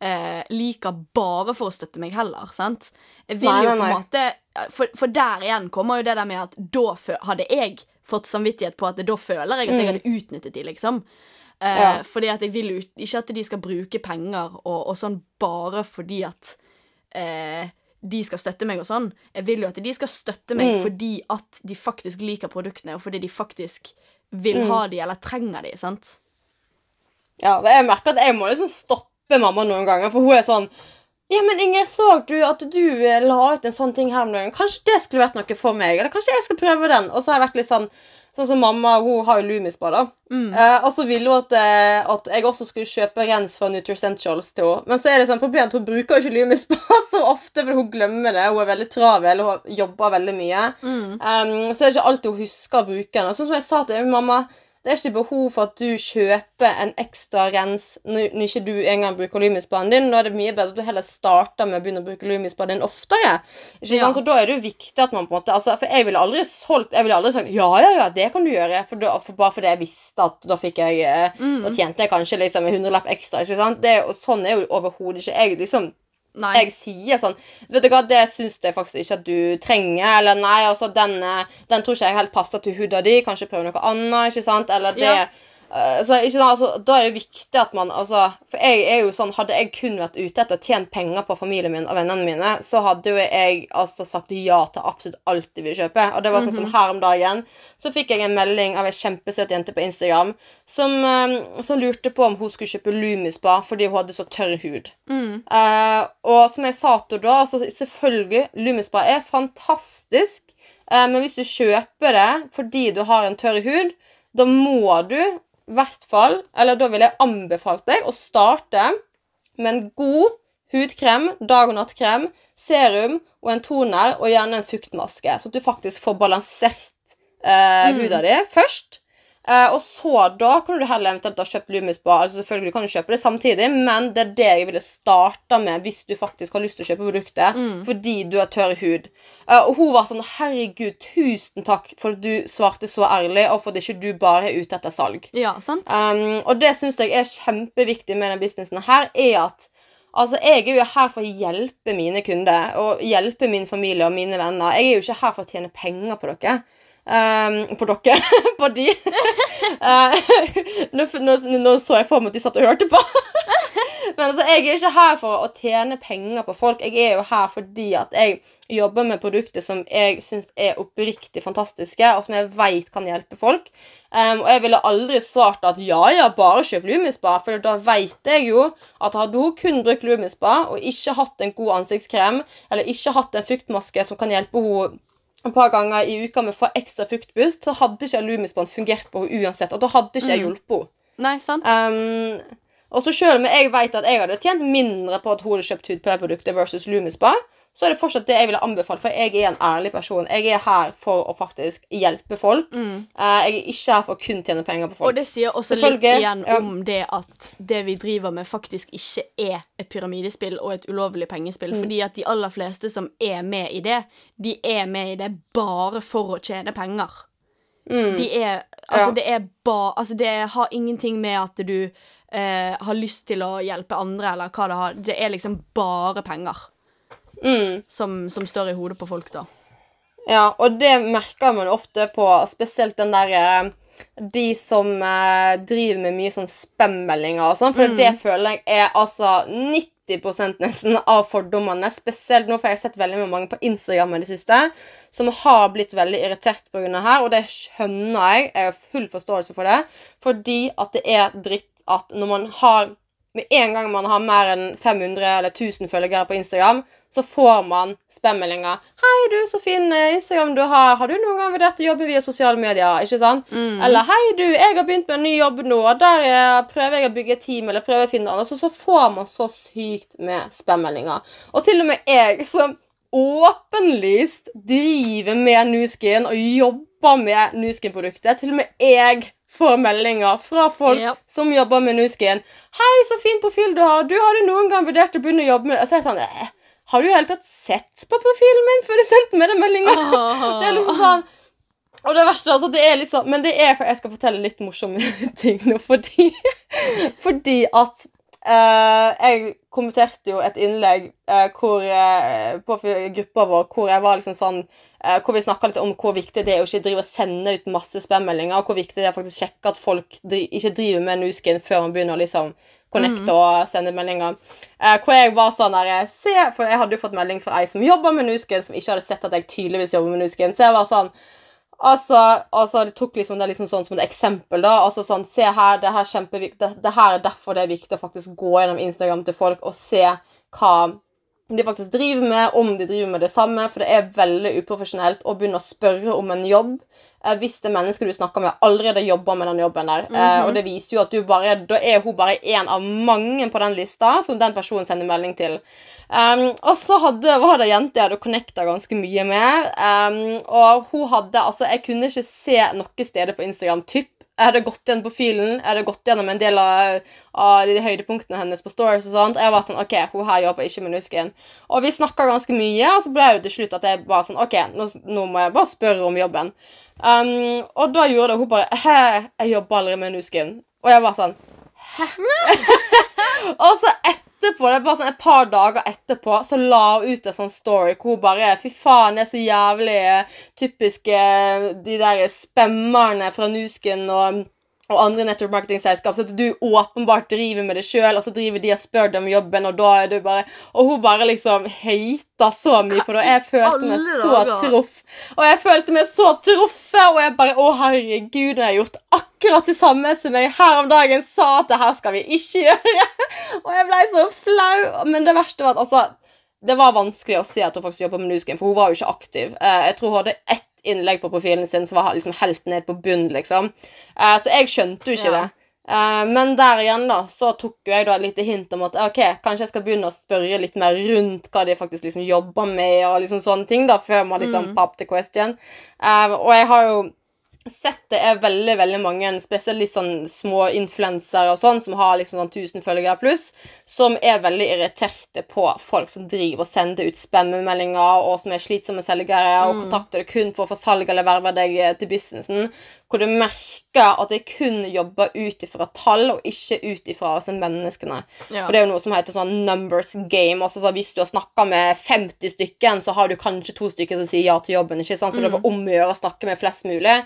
eh, liker bare for å støtte meg heller, sant? Jeg vil Nei, jo på en måte for, for der igjen kommer jo det der med at da hadde jeg fått samvittighet på at da føler jeg at jeg hadde utnyttet de, liksom. Eh, Mm. Ja. Fordi at jeg vil jo ikke at de skal bruke penger og, og sånn bare fordi at eh, de skal støtte meg og sånn. Jeg vil jo at de skal støtte meg Mm. fordi at de faktisk liker produktene, og fordi de faktisk vil Mm. ha de eller trenger de, sant? Ja, jeg merker at jeg må liksom stoppe mamma noen ganger, for hun er sånn Ja, men Inger, så du at du eh, la ut en sånn ting her om dagen? Kanskje det skulle vært noe for meg? Eller kanskje jeg skal prøve den? Og så har jeg vært litt sånn Sånn som mamma, hun har jo Loomis på, da. Eh, og så ville hun at, eh, at jeg også skulle kjøpe rens fra Nutricentials til henne. Men så er det sånn problem at hun bruker jo ikke Loomis på så ofte, for hun glemmer det. Hun er veldig travel og jobber veldig mye. Um, så det er ikke alltid hun husker å bruke den. Sånn som jeg sa til mamma, det er ikke behov for at du kjøper en ekstra rens når når ikke du engang bruker Lumispanen din. Da er det mye bedre at du heller starter med å begynne å bruke Lumispanen din oftere. Ikke Ja. sant? Så da er det jo viktig at man på en måte altså, For jeg ville aldri solgt Jeg ville aldri sagt ja, ja, ja, det kan du gjøre. For da, for bare fordi jeg visste at da fikk jeg mm. Da tjente jeg kanskje liksom en hundrelapp ekstra. Ikke sant? Det, og sånn er jo overhodet ikke jeg. liksom Nei. jeg sier sånn Vet du hva, det syns jeg faktisk ikke at du trenger. Eller nei, altså, den, eh, den tror ikke jeg helt passer til huda di. Kanskje prøve noe annet, ikke sant? Eller det Ja. Så, ikke sant? Altså, da er det viktig at man altså, For jeg er jo sånn Hadde jeg kun vært ute etter å tjene penger på familien min og vennene mine, så hadde jo jeg altså sagt ja til absolutt alt de vil kjøpe. Og det var sånn som her om dagen. Så fikk jeg en melding av ei kjempesøt jente på Instagram som, eh, som lurte på om hun skulle kjøpe Lumispa fordi hun hadde så tørr hud. Mm. Uh, og som jeg sa til da, altså selvfølgelig, Lumispa er fantastisk. uh, men hvis du kjøper det fordi du har en tørr hud, da må du hvert fall Eller da vil jeg anbefale deg å starte med en god hudkrem, dag- og nattkrem, serum og en toner, og gjerne en fuktmaske, så at du faktisk får balansert eh, huda di først. Eh, og så da kan du heller eventuelt ha kjøpt Lumispa. Altså selvfølgelig kan du kjøpe det samtidig, men det er det jeg ville starta med hvis du faktisk har lyst til å kjøpe produktet fordi du har tørr hud. Uh, og hun var sånn Herregud, tusen takk for at du svarte så ærlig, og for at ikke du bare er ute etter salg. Ja, sant? Um, og det syns jeg er kjempeviktig med denne businessen her, er at Altså, Jeg er jo her for å hjelpe mine kunder og hjelpe min familie og mine venner. Jeg er jo ikke her for å tjene penger på dere. Um, på dere. på de. uh, nå, nå, nå så jeg for meg at de satt og hørte på. Men altså, jeg er ikke her for å tjene penger på folk. Jeg er jo her fordi at jeg jobber med produkter som jeg syns er oppriktig fantastiske, og som jeg vet kan hjelpe folk. Um, og jeg ville aldri svart at ja, ja, bare kjøp Lumispa, for da vet jeg jo at hadde hun kun brukt Lumispa og ikke hatt en god ansiktskrem, eller ikke hatt en fuktmaske som kan hjelpe henne et par ganger i uka med å få ekstra fuktboost, så hadde ikke Lumispan fungert på henne uansett. Og da hadde ikke jeg hjulpet henne. Nei, sant? Um, og så selv om jeg vet at jeg hadde tjent mindre på at hun hadde kjøpt hudpleieprodukter versus Lumispa, så er det fortsatt det jeg ville anbefalt, for jeg er en ærlig person. Jeg er her for å faktisk hjelpe folk. Mm. Eh, jeg er ikke her for å kun tjene penger på folk. Og det sier også litt igjen ja. om det at det vi driver med, faktisk ikke er et pyramidespill og et ulovlig pengespill. Mm. Fordi at de aller fleste som er med i det, de er med i det bare for å tjene penger. De er Altså, Mm. Ja. det er bare Altså, det har ingenting med at du eh, har lyst til å hjelpe andre, eller hva det har Det er liksom bare penger Mm. som, som står i hodet på folk, da. Ja, og det merker man ofte på spesielt den der eh, De som eh, driver med mye sånn spam-meldinger og sånn, for det føler jeg er altså 90 nesten av fordommene, spesielt nå, for jeg har sett veldig mange på Instagram i det siste, som har blitt veldig irritert av her, og det skjønner jeg. Jeg har full forståelse for det. Fordi at det er dritt at når man har med en gang man har mer enn 500 eller 1000 følgere på Instagram, så får man spammeldinger. 'Hei, du, så fin eh, Instagram du har. Har du noen gang vurdert å jobbe via sosiale medier?' Ikke sant? Eller 'Hei, du, jeg har begynt med en ny jobb nå, og der jeg prøver jeg å bygge et team', eller prøver å finne andre. Så, så får man så sykt med spammeldinger. Og til og med jeg, som åpenlyst driver med Nuskin og jobber med Nuskin-produktet, til og med jeg får meldinger fra folk yep. som jobber med Nuskin. 'Hei, så fin profil du har. Du, har du noen gang vurdert å begynne å jobbe med så er jeg sånn eh, Har du i det hele tatt sett på profilen min før du sendte meg den meldinga? Det er liksom sånn Og det verste, altså, det er liksom Men det er for jeg skal fortelle litt morsomme ting nå, fordi Fordi at eh, jeg kommenterte jo et innlegg uh, hvor, uh, på gruppa vår hvor jeg var liksom sånn Hvor vi snakka litt om hvor viktig det er å ikke drive og sende ut masse spammeldinger, og hvor viktig det er å sjekke at folk dri ikke driver med nuskin før man begynner å liksom connecte og sende meldinger. Hvor jeg var sånn der Se, for jeg hadde jo fått melding fra ei som jobber med nuskin, som ikke hadde sett at jeg tydeligvis jobber med nuskin, så jeg var sånn Altså, altså, de tok liksom det liksom sånn som et eksempel, da. Altså sånn, se her, det her er. Det, det her er derfor det er viktig å faktisk gå gjennom Instagram til folk og se hva de faktisk driver med, om de driver med det samme, for det er veldig uprofesjonelt å begynne å spørre om en jobb eh, hvis det mennesket du snakker med, allerede jobber med den jobben der. eh, og det viser jo at du bare Da er hun bare en av mange på den lista som den personen sender melding til. Um, og så hadde, var det ei jente jeg hadde connecta ganske mye med. Um, og hun hadde Altså, jeg kunne ikke se noe steder på Instagram typ jeg hadde gått igjen på filen, jeg hadde gått gjennom en del av, av de høydepunktene hennes på stories og sånt. Jeg var sånn OK, hun her jobber ikke med Nusken. Og vi snakka ganske mye, og så ble det til slutt at jeg bare sånn OK, nå, nå må jeg bare spørre om jobben. Um, og da gjorde det hun bare Hæ, jeg jobber aldri med Nusken. Og jeg var sånn Hæ? og så etterpå, det er bare sånn et par dager etterpå, så la hun ut en sånn story hvor hun bare Fy faen, det er så jævlig eh, typiske eh, de der spemmerne fra Nusken og og andre network marketing-selskap, så at du åpenbart driver med det sjøl, og så driver de og spør deg om jobben, og da er du bare Og hun bare liksom hata så mye på det, og jeg følte meg så truff. Og jeg følte meg så truffet, og jeg bare Å, herregud, jeg har gjort akkurat det samme som jeg her om dagen sa at det her skal vi ikke gjøre. og jeg ble så flau. Men det verste var at altså det var vanskelig å se at hun faktisk jobba med Newsgame, for hun var jo ikke aktiv. Eh, jeg tror hun hadde ett innlegg på profilen sin som var liksom helt ned på bunn, liksom. Eh, så jeg skjønte jo ikke Ja. det. Eh, men der igjen, da, så tok jo jeg da et lite hint om at ok, kanskje jeg skal begynne å spørre litt mer rundt hva de faktisk liksom jobber med, og liksom sånne ting, da, før man liksom Mm. pop the question. Eh, og jeg har jo sett det er veldig veldig mange, spesielt litt sånn små influensere og sånn, som har liksom sånn 1000 følgere pluss, som er veldig irriterte på folk som driver og sender ut spammemeldinger, og som er slitsomme selgere, og kontakter det kun for å få salg eller verve deg eh, til businessen, hvor du merker at jeg kun jobber ut ifra tall, og ikke ut ifra altså, menneskene. Ja. For det er jo noe som heter sånn numbers game. Altså, så hvis du har snakka med 50 stykker, så har du kanskje to stykker som sier ja til jobben. ikke sant? Så det er bare om å gjøre å snakke med flest mulig.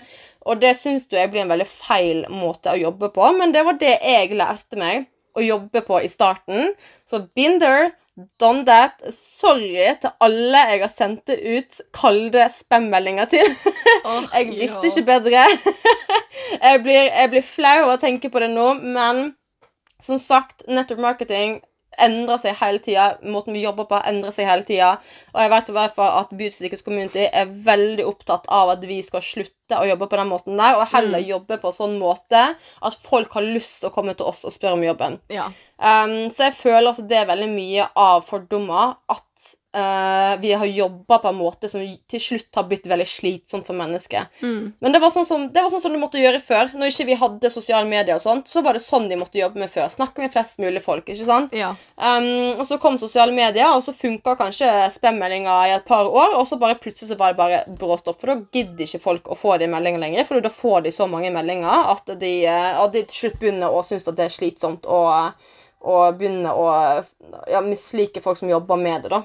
Og det syns jeg blir en veldig feil måte å jobbe på, men det var det jeg lærte meg å jobbe på i starten. Så binder, done that. Sorry til alle jeg har sendt ut kalde spam-meldinger til. Oh, Jeg visste ikke bedre. jeg, blir, jeg blir flau av å tenke på det nå, men som sagt, network marketing endrer seg hele tida. Måten vi jobber på, endrer seg hele tida. Og jeg vet i hvert fall at Beauty Secrets Community er veldig opptatt av at vi skal slutte å jobbe på den måten der, og heller Mm. jobbe på en sånn måte at folk har lyst til å komme til oss og spørre om jobben. Ja. Um, så jeg føler altså det er veldig mye av fordommer at eh, vi har jobba på en måte som til slutt har blitt veldig slitsomt for mennesket. Mm. Men det var sånn som, det var sånn som du måtte gjøre før. Når ikke vi hadde sosiale medier og sånt, så var det sånn de måtte jobbe med før. Snakke med flest mulig folk, ikke sant? Ja. Um, og så kom sosiale medier, og så funka kanskje spam-meldinga i et par år, og så bare plutselig så var det bare bråstopp, for da gidder ikke folk å få de meldingene lenger, for da får de så mange meldinger at de, eh, at de til slutt begynner å synes at det er slitsomt og, og begynner å ja, mislike folk som jobber med det, da.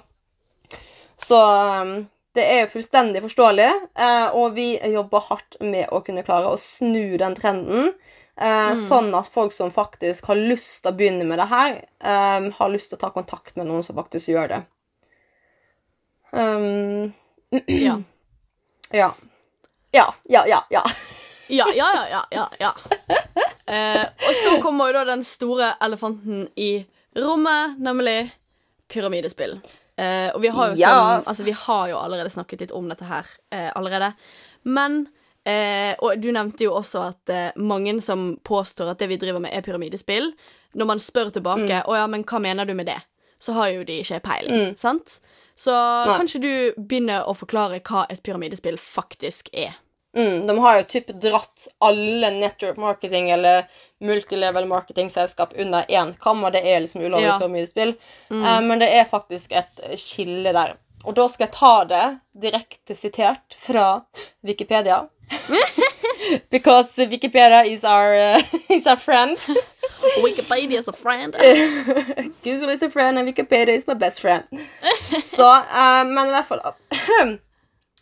Så um, det er jo fullstendig forståelig, eh, og vi jobber hardt med å kunne klare å snu den trenden. Mm. Sånn at folk som faktisk har lyst til å begynne med det her, eh, har lyst til å ta kontakt med noen som faktisk gjør det. Um, Ja. ja. Ja, ja, ja, ja. Ja, ja, ja, ja, ja. ja. Eh, og så kommer jo da den store elefanten i rommet, nemlig pyramidespill. Eh, og vi har Yes. sånn Altså, vi har jo allerede snakket litt om dette her uh, allerede. Men uh, Og du nevnte jo også at mange som påstår at det vi driver med, er pyramidespill. Når man spør tilbake Å ja, men hva mener du med det? Så har jo de ikke peiling, sant? Så Nei. kanskje du begynner å forklare hva et pyramidespill faktisk er? Mm, de har jo typ dratt alle network marketing eller multilevel marketing-selskap under én kammer. det er liksom ulovlig Ja. pyramidespill. Eh, men det er faktisk et skille der. Og da skal jeg ta det direkte sitert fra Wikipedia. Because Wikipedia is our, uh, is our friend. Wikipedia is a friend. Google is a friend, and Wikipedia is my best friend. Så, uh, men i hvert fall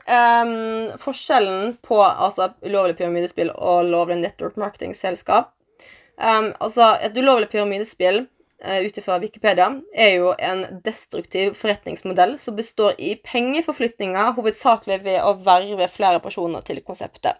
Em, Forskjellen på altså, ulovlig pyramidespill og lovlig network marketing-selskap um, Altså, et ulovlig pyramidespill uh, ut ifra Wikipedia er jo en destruktiv forretningsmodell som består i pengeforflytninger, hovedsakelig ved å verve flere personer til konseptet.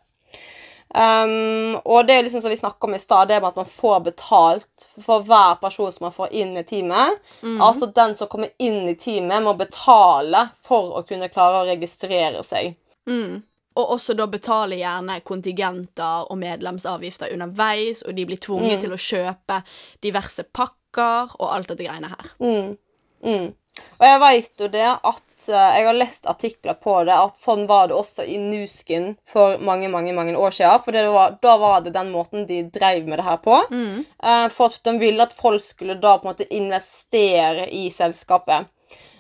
Um, og det er liksom som vi snakka om i stad, det med at man får betalt for hver person som man får inn i teamet. Altså den som kommer inn i teamet, må betale for å kunne klare å registrere seg. Mm. Og også da betale gjerne kontingenter og medlemsavgifter underveis, og de blir tvunget til å kjøpe diverse pakker og alt dette greiene her. Mm. Mm. Og jeg veit jo det at eh, Jeg har lest artikler på det, at sånn var det også i Nuskin for mange mange, mange år siden. For det var, da var det den måten de drev med det her på. Eh, for at de ville at folk skulle da på en måte investere i selskapet.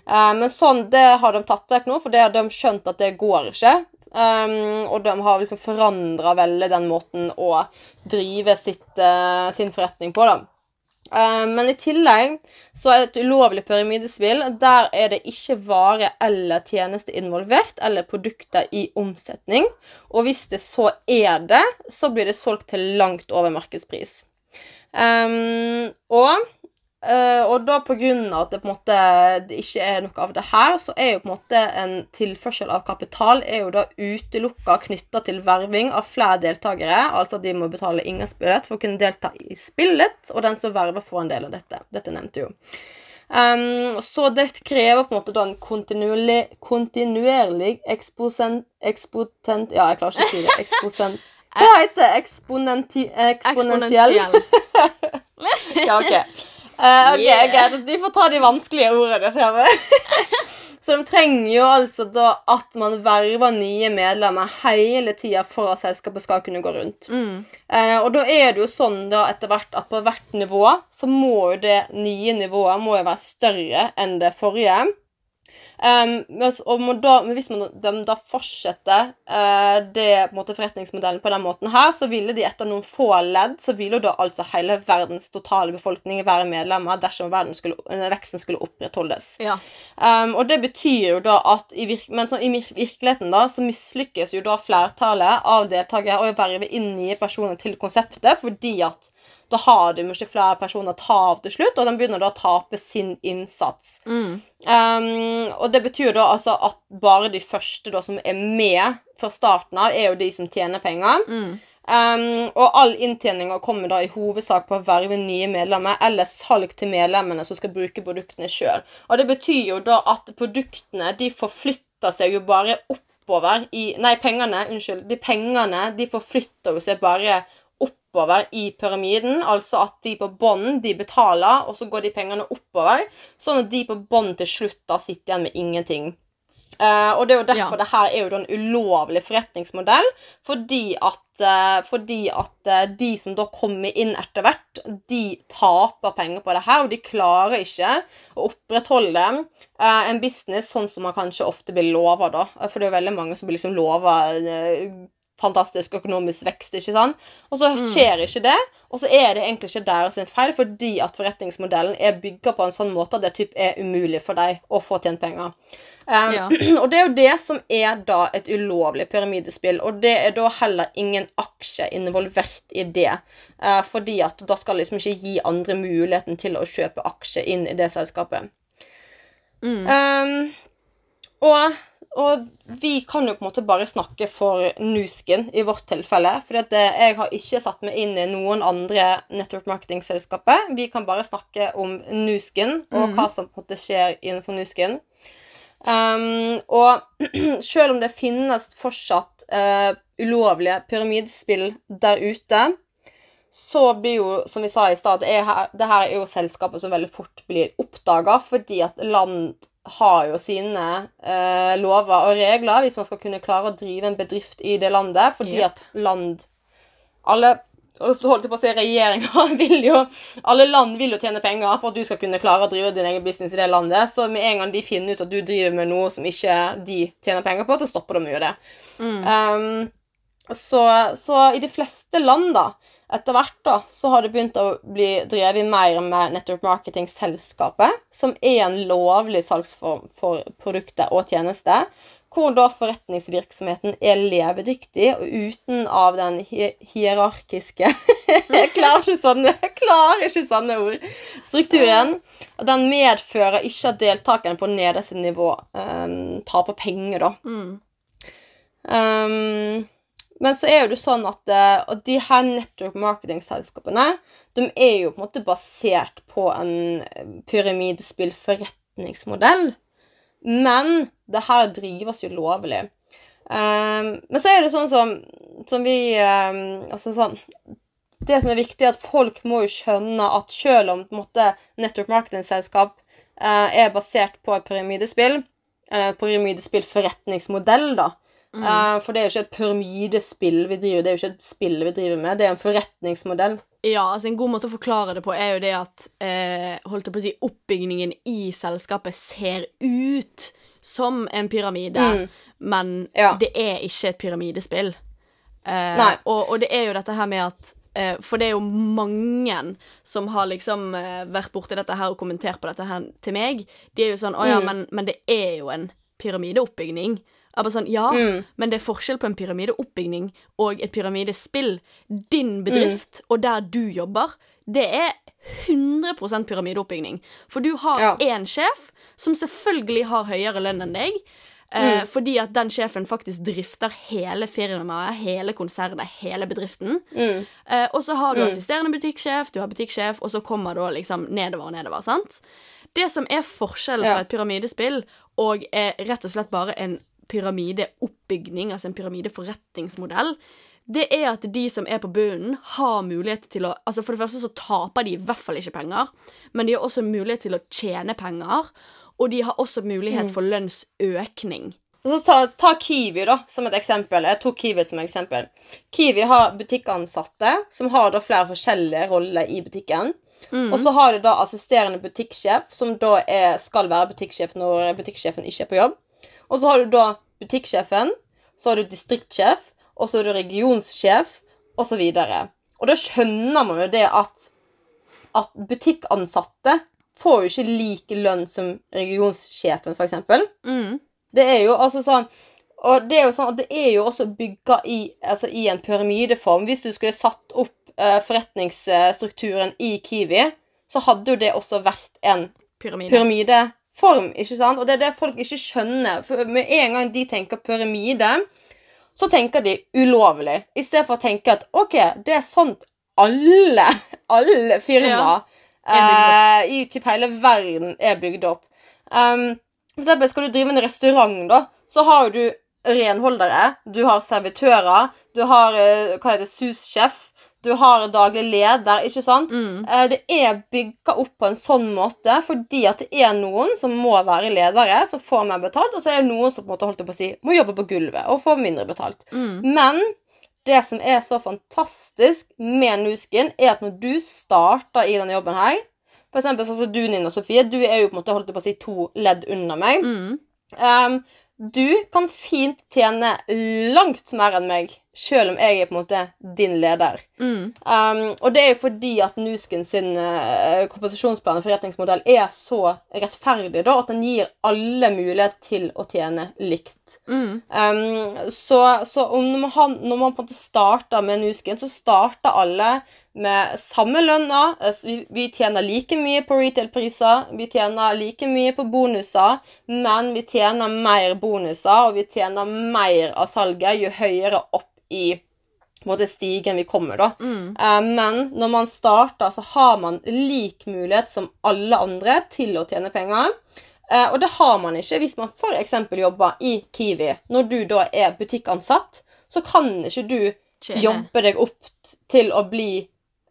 Eh, men sånn, det har de tatt vekk nå, for det har de skjønt at det går ikke. Um, og de har liksom forandra veldig den måten å drive sitt, uh, sin forretning på, da. Eh, men i tillegg så er et ulovlig pyramidespill Der er det ikke vare eller tjeneste involvert, eller produkter i omsetning. Og hvis det så er det, så blir det solgt til langt over markedspris. Um, og, eh, og da på grunn av at det på en måte det ikke er noe av det her, så er jo på en måte en tilførsel av kapital er jo da utelukka knytta til verving av flere deltakere. Altså de må betale inngangsbillett for å kunne delta i spillet, og den som verver, får en del av dette. Dette nevnte jo. Um, så det krever på en måte da en kontinuerlig, kontinuerlig eksposent... ekspotent Ja, jeg klarer ikke å si det. Eksposent... Hva heter det? Eksponenti, eksponentiell? Eksponentiell. Ja, ok. Eh, ok, Yeah. greit. Du får ta de vanskelige ordene fremme. Så de trenger jo altså da at man verver nye medlemmer hele tida for at selskapet skal kunne gå rundt. Mm. Uh, og da er det jo sånn da etter hvert at på hvert nivå så må jo det nye nivået må jo være større enn det forrige. Um, og da, hvis man de da fortsetter uh, det på måte forretningsmodellen på den måten her, så ville de etter noen få ledd så ville jo da altså hele verdens totale befolkning være medlemmer dersom skulle, eh, veksten skulle opprettholdes. Ja. Um, og det betyr jo da at i, virke, men så, i virkeligheten da, så mislykkes jo da flertallet av deltakere å verve inn nye personer til konseptet, fordi at da har de ikke flere personer å ta av til slutt, og de begynner da å tape sin innsats. Mm. Um, og det betyr da altså at bare de første da som er med fra starten av, er jo de som tjener penger. Mm. Um, og all inntjeninga kommer da i hovedsak på å verve nye medlemmer eller salg til medlemmene som skal bruke produktene sjøl. Og det betyr jo da at produktene de forflytter seg jo bare oppover i Nei, pengene, unnskyld. De pengene de forflytter jo seg bare oppover i pyramiden. Altså at de på bånn de betaler, og så går de pengene oppover. Sånn at de på bånn til slutt da sitter igjen med ingenting. Uh, og det er jo derfor Ja. det her er jo en ulovlig forretningsmodell. Fordi at, uh, fordi at uh, de som da kommer inn etter hvert, de taper penger på det her, og de klarer ikke å opprettholde en business sånn som man kanskje ofte blir lova, da. For det er jo veldig mange som blir liksom lova fantastisk økonomisk vekst, ikke sant? Og så skjer ikke det, og så er det egentlig ikke deres feil, fordi at forretningsmodellen er bygga på en sånn måte at det typ er umulig for deg å få tjent penger. Um, Ja. Og det er jo det som er da et ulovlig pyramidespill, og det er da heller ingen aksje involvert i det. Uh, fordi at da skal liksom ikke gi andre muligheten til å kjøpe aksje inn i det selskapet. Mm. Um, og, og vi kan jo på en måte bare snakke for Nusken i vårt tilfelle. For jeg har ikke satt meg inn i noen andre network marketing-selskaper. Vi kan bare snakke om Nusken og hva som på en måte skjer innenfor Nusken. Um, og selv om det finnes fortsatt uh, ulovlige pyramidespill der ute, så blir jo, som vi sa i stad, det, det her er jo selskaper som veldig fort blir oppdaga, fordi at land har jo sine eh, lover og regler hvis man skal kunne klare å drive en bedrift i det landet, fordi Yep. at land Alle holdt på å si regjeringer vil jo Alle land vil jo tjene penger på at du skal kunne klare å drive din egen business i det landet, så med en gang de finner ut at du driver med noe som ikke de tjener penger på, så stopper de jo det. Um, så, så i de fleste land, da, etter hvert, da, så har det begynt å bli drevet mer med network marketing-selskapet, som er en lovlig salgsform for produkter og tjenester, hvor da forretningsvirksomheten er levedyktig og uten av den hi hierarkiske Jeg klarer sånne, jeg klarer ikke sånne ord. Strukturen. Og den medfører ikke at deltakerne på nederste nivå um, taper penger, da. Mm. Um, men så er jo det sånn at eh, og de her network marketing-selskapene de er jo på en måte basert på en pyramidespillforretningsmodell. Men det her drives jo lovlig. Um, men så er det sånn som, som vi um, Altså sånn Det som er viktig, er at folk må jo skjønne at selv om måte, network marketing-selskap uh, er basert på et pyramidespill, eller et pyramidespillforretningsmodell, da, Eh, for det er jo ikke et pyramidespill vi driver Det er jo ikke et spill vi driver med, det er en forretningsmodell. Ja, altså En god måte å forklare det på er jo det at eh, holdt jeg på å si, oppbygningen i selskapet ser ut som en pyramide, Mm. men Ja. det er ikke et pyramidespill. Eh. Og, og det er jo dette her med at eh, For det er jo mange som har liksom eh, vært borti dette her og kommentert på dette her til meg. De er jo sånn Å ja, Mm. men, men det er jo en pyramideoppbygning. Jeg bare sånn, Ja, Mm. men det er forskjell på en pyramideoppbygning og et pyramidespill. Din bedrift og der du jobber, det er 100% pyramideoppbygning. For du har Ja. én sjef som selvfølgelig har høyere lønn enn deg. Eh, Fordi at den sjefen faktisk drifter hele firmaet, hele konsernet, hele bedriften. Mm. Eh, og så har du assisterende butikksjef, du har butikksjef, og så kommer da liksom nedover og nedover. sant? Det som er forskjellen fra et pyramidespill og er rett og slett bare en pyramideoppbygning, altså en pyramideforretningsmodell, det er at de som er på bunnen, har mulighet til å Altså For det første så taper de i hvert fall ikke penger, men de har også mulighet til å tjene penger, og de har også mulighet for lønnsøkning. Så ta, ta Kiwi da, som et eksempel. Jeg tok Kiwi som eksempel. Kiwi har butikkansatte som har da flere forskjellige roller i butikken. Og så har de da assisterende butikksjef, som da er, skal være butikksjef når butikksjefen ikke er på jobb. Og så har du da butikksjefen, så har du distriktssjef, og så har du regionssjef, og så. Og da skjønner man jo det at, at butikkansatte får jo ikke like lønn som regionssjefen, eksempel. Mm. Det er jo altså sånn Og det er jo sånn at det er jo også bygga i, altså i en pyramideform. Hvis du skulle satt opp uh, forretningsstrukturen i Kiwi, så hadde jo det også vært en Pyramide. Pyramideform, ikke sant? Og det er det folk ikke skjønner. For med en gang de tenker pyramide, så tenker de ulovlig. I stedet for å tenke at OK, det er sånn alle, alle firmaer eh, i typ hele verden er bygd opp. Um, for eksempel skal du drive en restaurant, da, så har jo du renholdere, du har servitører, du har eh, hva heter det, sussjef, du har daglig leder, ikke sant? Mm. Eh, Det er bygga opp på en sånn måte fordi at det er noen som må være ledere, som får mer betalt, og så er det noen som på en måte holdt på å si, må jobbe på gulvet og få mindre betalt. Mm. Men det som er så fantastisk med Nuskin, er at når du starter i denne jobben her For eksempel sånn som du, Nina Sofie, du er jo på en måte holdt på å si to ledd under meg. Mm. Um, du kan fint tjene langt mer enn meg selv om jeg er på en måte din leder. Mm. Um, og det er jo fordi at Nusken sin uh, kompensasjonsplan og forretningsmodell er så rettferdig, da, at den gir alle mulighet til å tjene likt. Mm. Um, så så om når man, når man på en måte starter med Nusken, så starter alle med samme lønna. Altså, Vi, vi tjener like mye på retail-priser, vi tjener like mye på bonuser, men vi tjener mer bonuser, og vi tjener mer av salget jo høyere opp i måte, stigen vi kommer, da. Mm. Eh, men når man starter, så har man lik mulighet som alle andre til å tjene penger. Eh, og det har man ikke hvis man f.eks. jobber i Kiwi. Når du da er butikkansatt, så kan ikke du Tjene. jobbe deg opp til å bli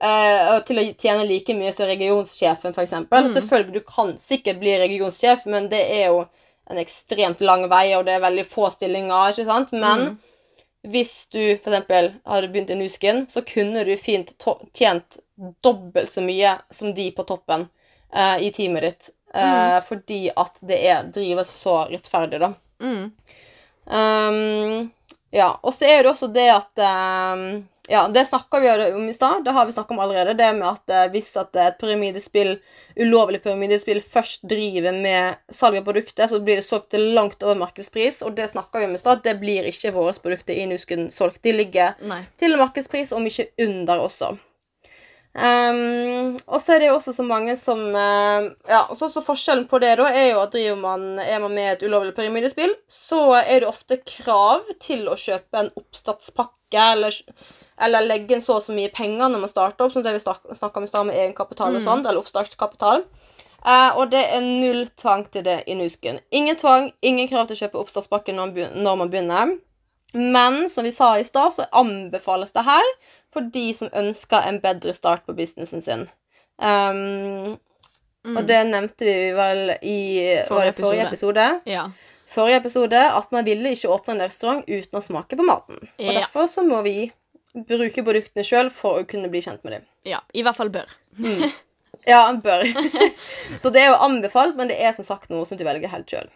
eh, til å tjene like mye som regionsjefen, f.eks. eksempel Selvfølgelig, du kan sikkert bli regionsjef, men det er jo en ekstremt lang vei, og det er veldig få stillinger, ikke sant? Men hvis du f.eks. hadde begynt i Nusken, så kunne du fint tjent dobbelt så mye som de på toppen uh, i teamet ditt. eh, Fordi at det er, drives så rettferdig, da. Mm. Um, ja, og så er det også det at um, Ja, det snakka vi om i stad. Det har vi snakka om allerede. Det med at eh, hvis at et pyramidespill, ulovlig pyramidespill først driver med salg av produkter, så blir det solgt til langt over markedspris, og det snakka vi om i stad. Det blir ikke våre produkter i Nusken solgt. De ligger Nei. til markedspris, om ikke under også. Um, og så er det jo også så mange som uh, Ja, så så Forskjellen på det da er jo at driver man, er man med et ulovlig pyramidespill, så er det ofte krav til å kjøpe en oppstartspakke eller, eller legge inn så og så mye penger når man starter opp, sånn som det vi snakka om i stad med egenkapital og sånt, eller oppstartskapital. Uh, og det er null tvang til det i Nusken. Ingen tvang, ingen krav til å kjøpe oppstartspakke når man når man begynner. Men som vi sa i stad, så anbefales det her for de som ønsker en bedre start på businessen sin. Um, Og det nevnte vi vel i Forrige episode. forrige episode. Ja. Forrige episode at man ville ikke åpne en restaurant uten å smake på maten. Og Ja. derfor så må vi bruke produktene sjøl for å kunne bli kjent med dem. ja. I hvert fall bør. Ja, bør. så det er jo anbefalt, men det er som sagt noe som du velger helt sjøl.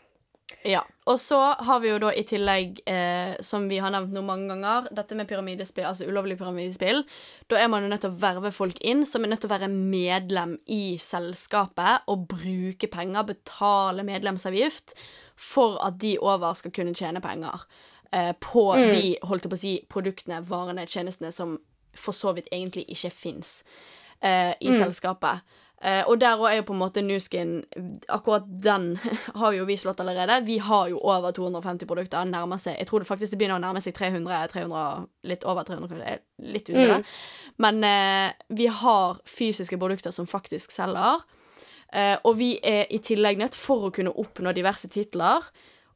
Ja. Og så har vi jo da i tillegg, eh, som vi har nevnt nå mange ganger, dette med pyramidespill, altså ulovlig pyramidespill. Da er man jo nødt til å verve folk inn som er nødt til å være medlem i selskapet og bruke penger, betale medlemsavgift, for at de over skal kunne tjene penger eh, på de holdt jeg på å si, produktene, varene, tjenestene som for så vidt egentlig ikke fins eh, i selskapet. Eh, og der òg er jo på en måte Nuskin Akkurat den har jo vi slått allerede. Vi har jo over 250 produkter. Nærmer seg Jeg tror det faktisk det begynner å nærme seg 300, 300 litt over 300, kanskje. Jeg er litt usikker. Men eh, vi har fysiske produkter som faktisk selger. Eh, og vi er i tillegg nødt, for å kunne oppnå diverse titler,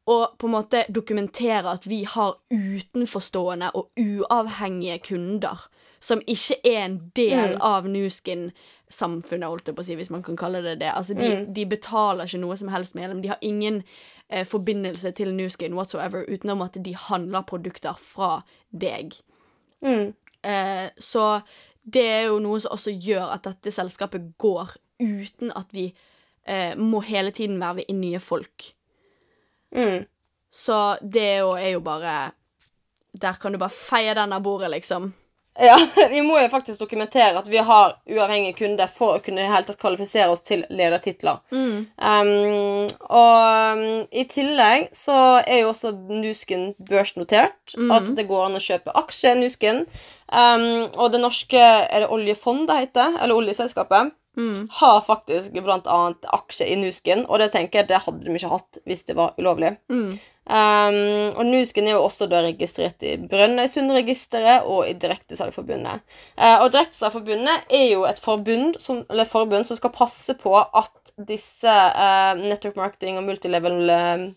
og på en måte dokumentere at vi har utenforstående og uavhengige kunder som ikke er en del av Nuskin-samfunnet, holdt jeg på å si, hvis man kan kalle det det. Altså, de, de betaler ikke noe som helst medlem. De har ingen eh, forbindelse til Nuskin whatsoever, utenom at de handler produkter fra deg. Eh, så det er jo noe som også gjør at dette selskapet går uten at vi eh, må hele tiden verve inn nye folk. Mm. Så det er jo, bare Der kan du bare feie den av bordet, liksom. Ja, vi må jo faktisk dokumentere at vi har uavhengige kunder for å kunne helt tatt kvalifisere oss til ledertitler. Um, og um, i tillegg så er jo også Nusken børsnotert. Altså det går an å kjøpe aksjer i Nusken. Um, og det norske Er det oljefond det heter? Eller oljeselskapet? Har faktisk annet aksjer i Nusken, og det tenker jeg det hadde de ikke hatt hvis det var ulovlig. Um, og Nusken er jo også da registrert i Brønnøysundregisteret og i Direktesalgforbundet. Uh, og Direktesalgforbundet er jo et forbund som, eller forbund som skal passe på at disse uh, network marketing og multilevel uh,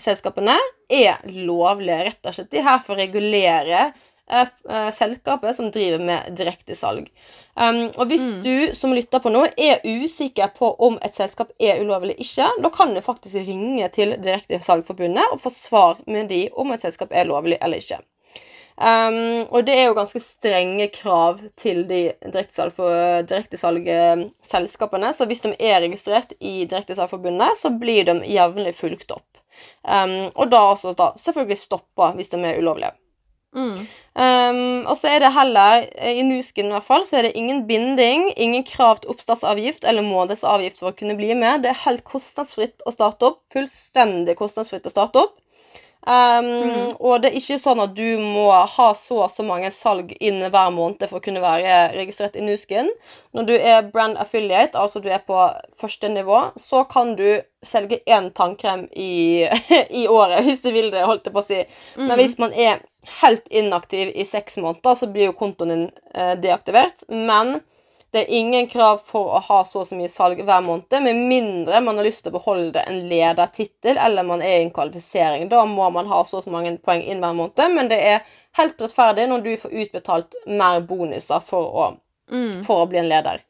selskapene er lovlige, rett og slett. De er her for å regulere selskapet som driver med direktesalg. Um, og hvis du som lytter på nå er usikker på om et selskap er ulovlig eller ikke, da kan du faktisk ringe til Direktesalgforbundet og få svar med de om et selskap er lovlig eller ikke. Um, og det er jo ganske strenge krav til de direktesalgselskapene. Så hvis de er registrert i Direktesalgforbundet, så blir de jevnlig fulgt opp. Um, og da også da selvfølgelig stoppa hvis de er ulovlige. Mm. Um, og så er det heller, eh, i Nusken i hvert fall, så er det ingen binding, ingen krav til oppstartsavgift eller månedsavgift for å kunne bli med. Det er helt kostnadsfritt å starte opp. Fullstendig kostnadsfritt å starte opp. Um, Og det er ikke sånn at du må ha så og så mange salg inn hver måned for å kunne være registrert i Nuskin. Når du er brand affiliate, altså du er på første nivå, så kan du selge én tannkrem i, i året, hvis du vil det, holdt jeg på å si. Men hvis man er helt inaktiv i seks måneder, så blir jo kontoen din eh, deaktivert. Men det er ingen krav for å ha så og så mye salg hver måned, med mindre man har lyst til å beholde en ledertittel eller man er i en kvalifisering. Da må man ha så og så mange poeng inn hver måned, men det er helt rettferdig når du får utbetalt mer bonuser for å, Mm. for å bli en leder.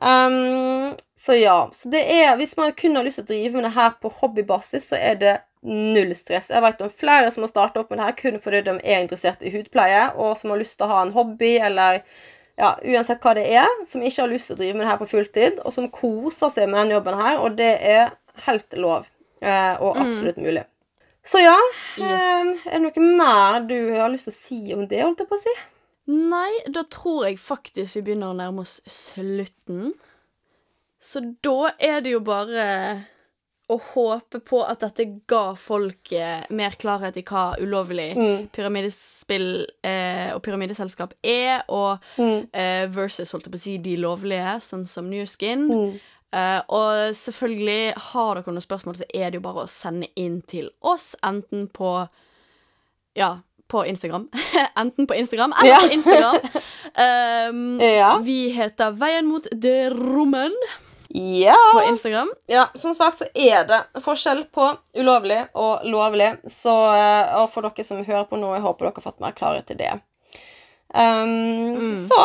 Um, så ja. Så det er, hvis man kun har lyst til å drive med det her på hobbybasis, så er det null stress. Jeg vet om flere som har starta opp med det her kun fordi de er interessert i hudpleie, og som har lyst til å ha en hobby, eller ja, uansett hva det er, som ikke har lyst til å drive med det her på fulltid, og som koser seg med den jobben her, og det er helt lov. eh, Og absolutt mulig. Så ja, Yes. eh, er det noe mer du har lyst til å si om det, holdt jeg på å si? Nei, da tror jeg faktisk vi begynner å nærme oss slutten. Så da er det jo bare å håpe på at dette ga folk eh, mer klarhet i hva ulovlig Mm. pyramidespill eh, og pyramideselskap er, og Mm. eh, versus, holdt jeg på å si, de lovlige, sånn som New Skin. Mm. Eh, og selvfølgelig, har dere noen spørsmål, så er det jo bare å sende inn til oss, enten på Ja, på Instagram. enten på Instagram eller Ja. på Instagram. Um, Ja. Vi heter Veien mot det rommen Ja. på Instagram. ja. Som sagt så er det forskjell på ulovlig og lovlig. Så, eh, og for dere som hører på nå, jeg håper dere har fått mer klarhet til det. Um, Mm. Så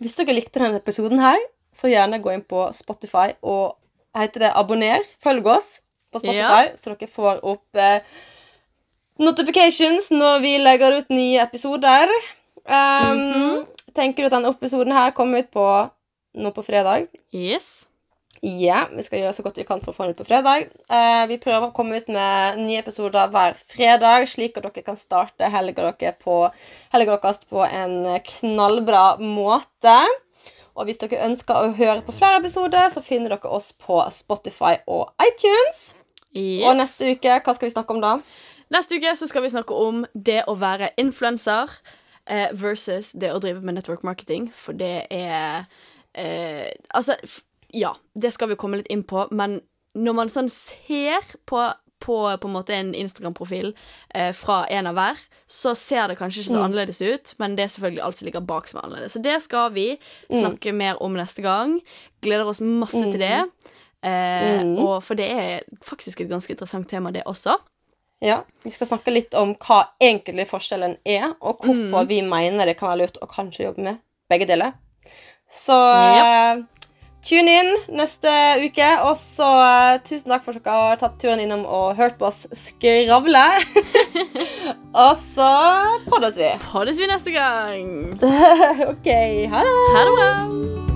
hvis dere likte denne episoden her, så gjerne gå inn på Spotify og heter det abonner. Følg oss på Spotify, så dere får opp eh, notifications når vi legger ut nye episoder. Um, Mhm. Tenker du at denne episoden her kommer ut på nå på fredag? Yes. Ja, vi skal gjøre så godt vi kan for å få den ut på fredag. Eh, vi prøver å komme ut med nye episoder hver fredag, slik at dere kan starte helga dere på, deres på en knallbra måte. Og hvis dere ønsker å høre på flere episoder, så finner dere oss på Spotify og iTunes. yes. Og neste uke, hva skal vi snakke om da? Neste uke så skal vi snakke om det å være influenser eh, versus det å drive med network marketing, for det er eh, Altså, ja, det skal vi komme litt inn på, men når man sånn ser på på, på en måte en Instagram-profil eh, fra en av hver, så ser det kanskje ikke så Mm. annerledes ut, men det er selvfølgelig alt som ligger bak som er annerledes. Så det skal vi snakke mer om neste gang. Gleder oss masse til det. Eh, Mm. og For det er faktisk et ganske interessant tema, det også. Ja, Vi skal snakke litt om hva egentlig forskjellen er, og hvorfor vi mener det kan være lurt å kanskje jobbe med begge deler. Så eh, tune inn neste uke. Og så uh, tusen takk for at dere har tatt turen innom og hørt på oss skravle. og så poddes vi. Poddes vi neste gang. OK, ha det. Ha det bra.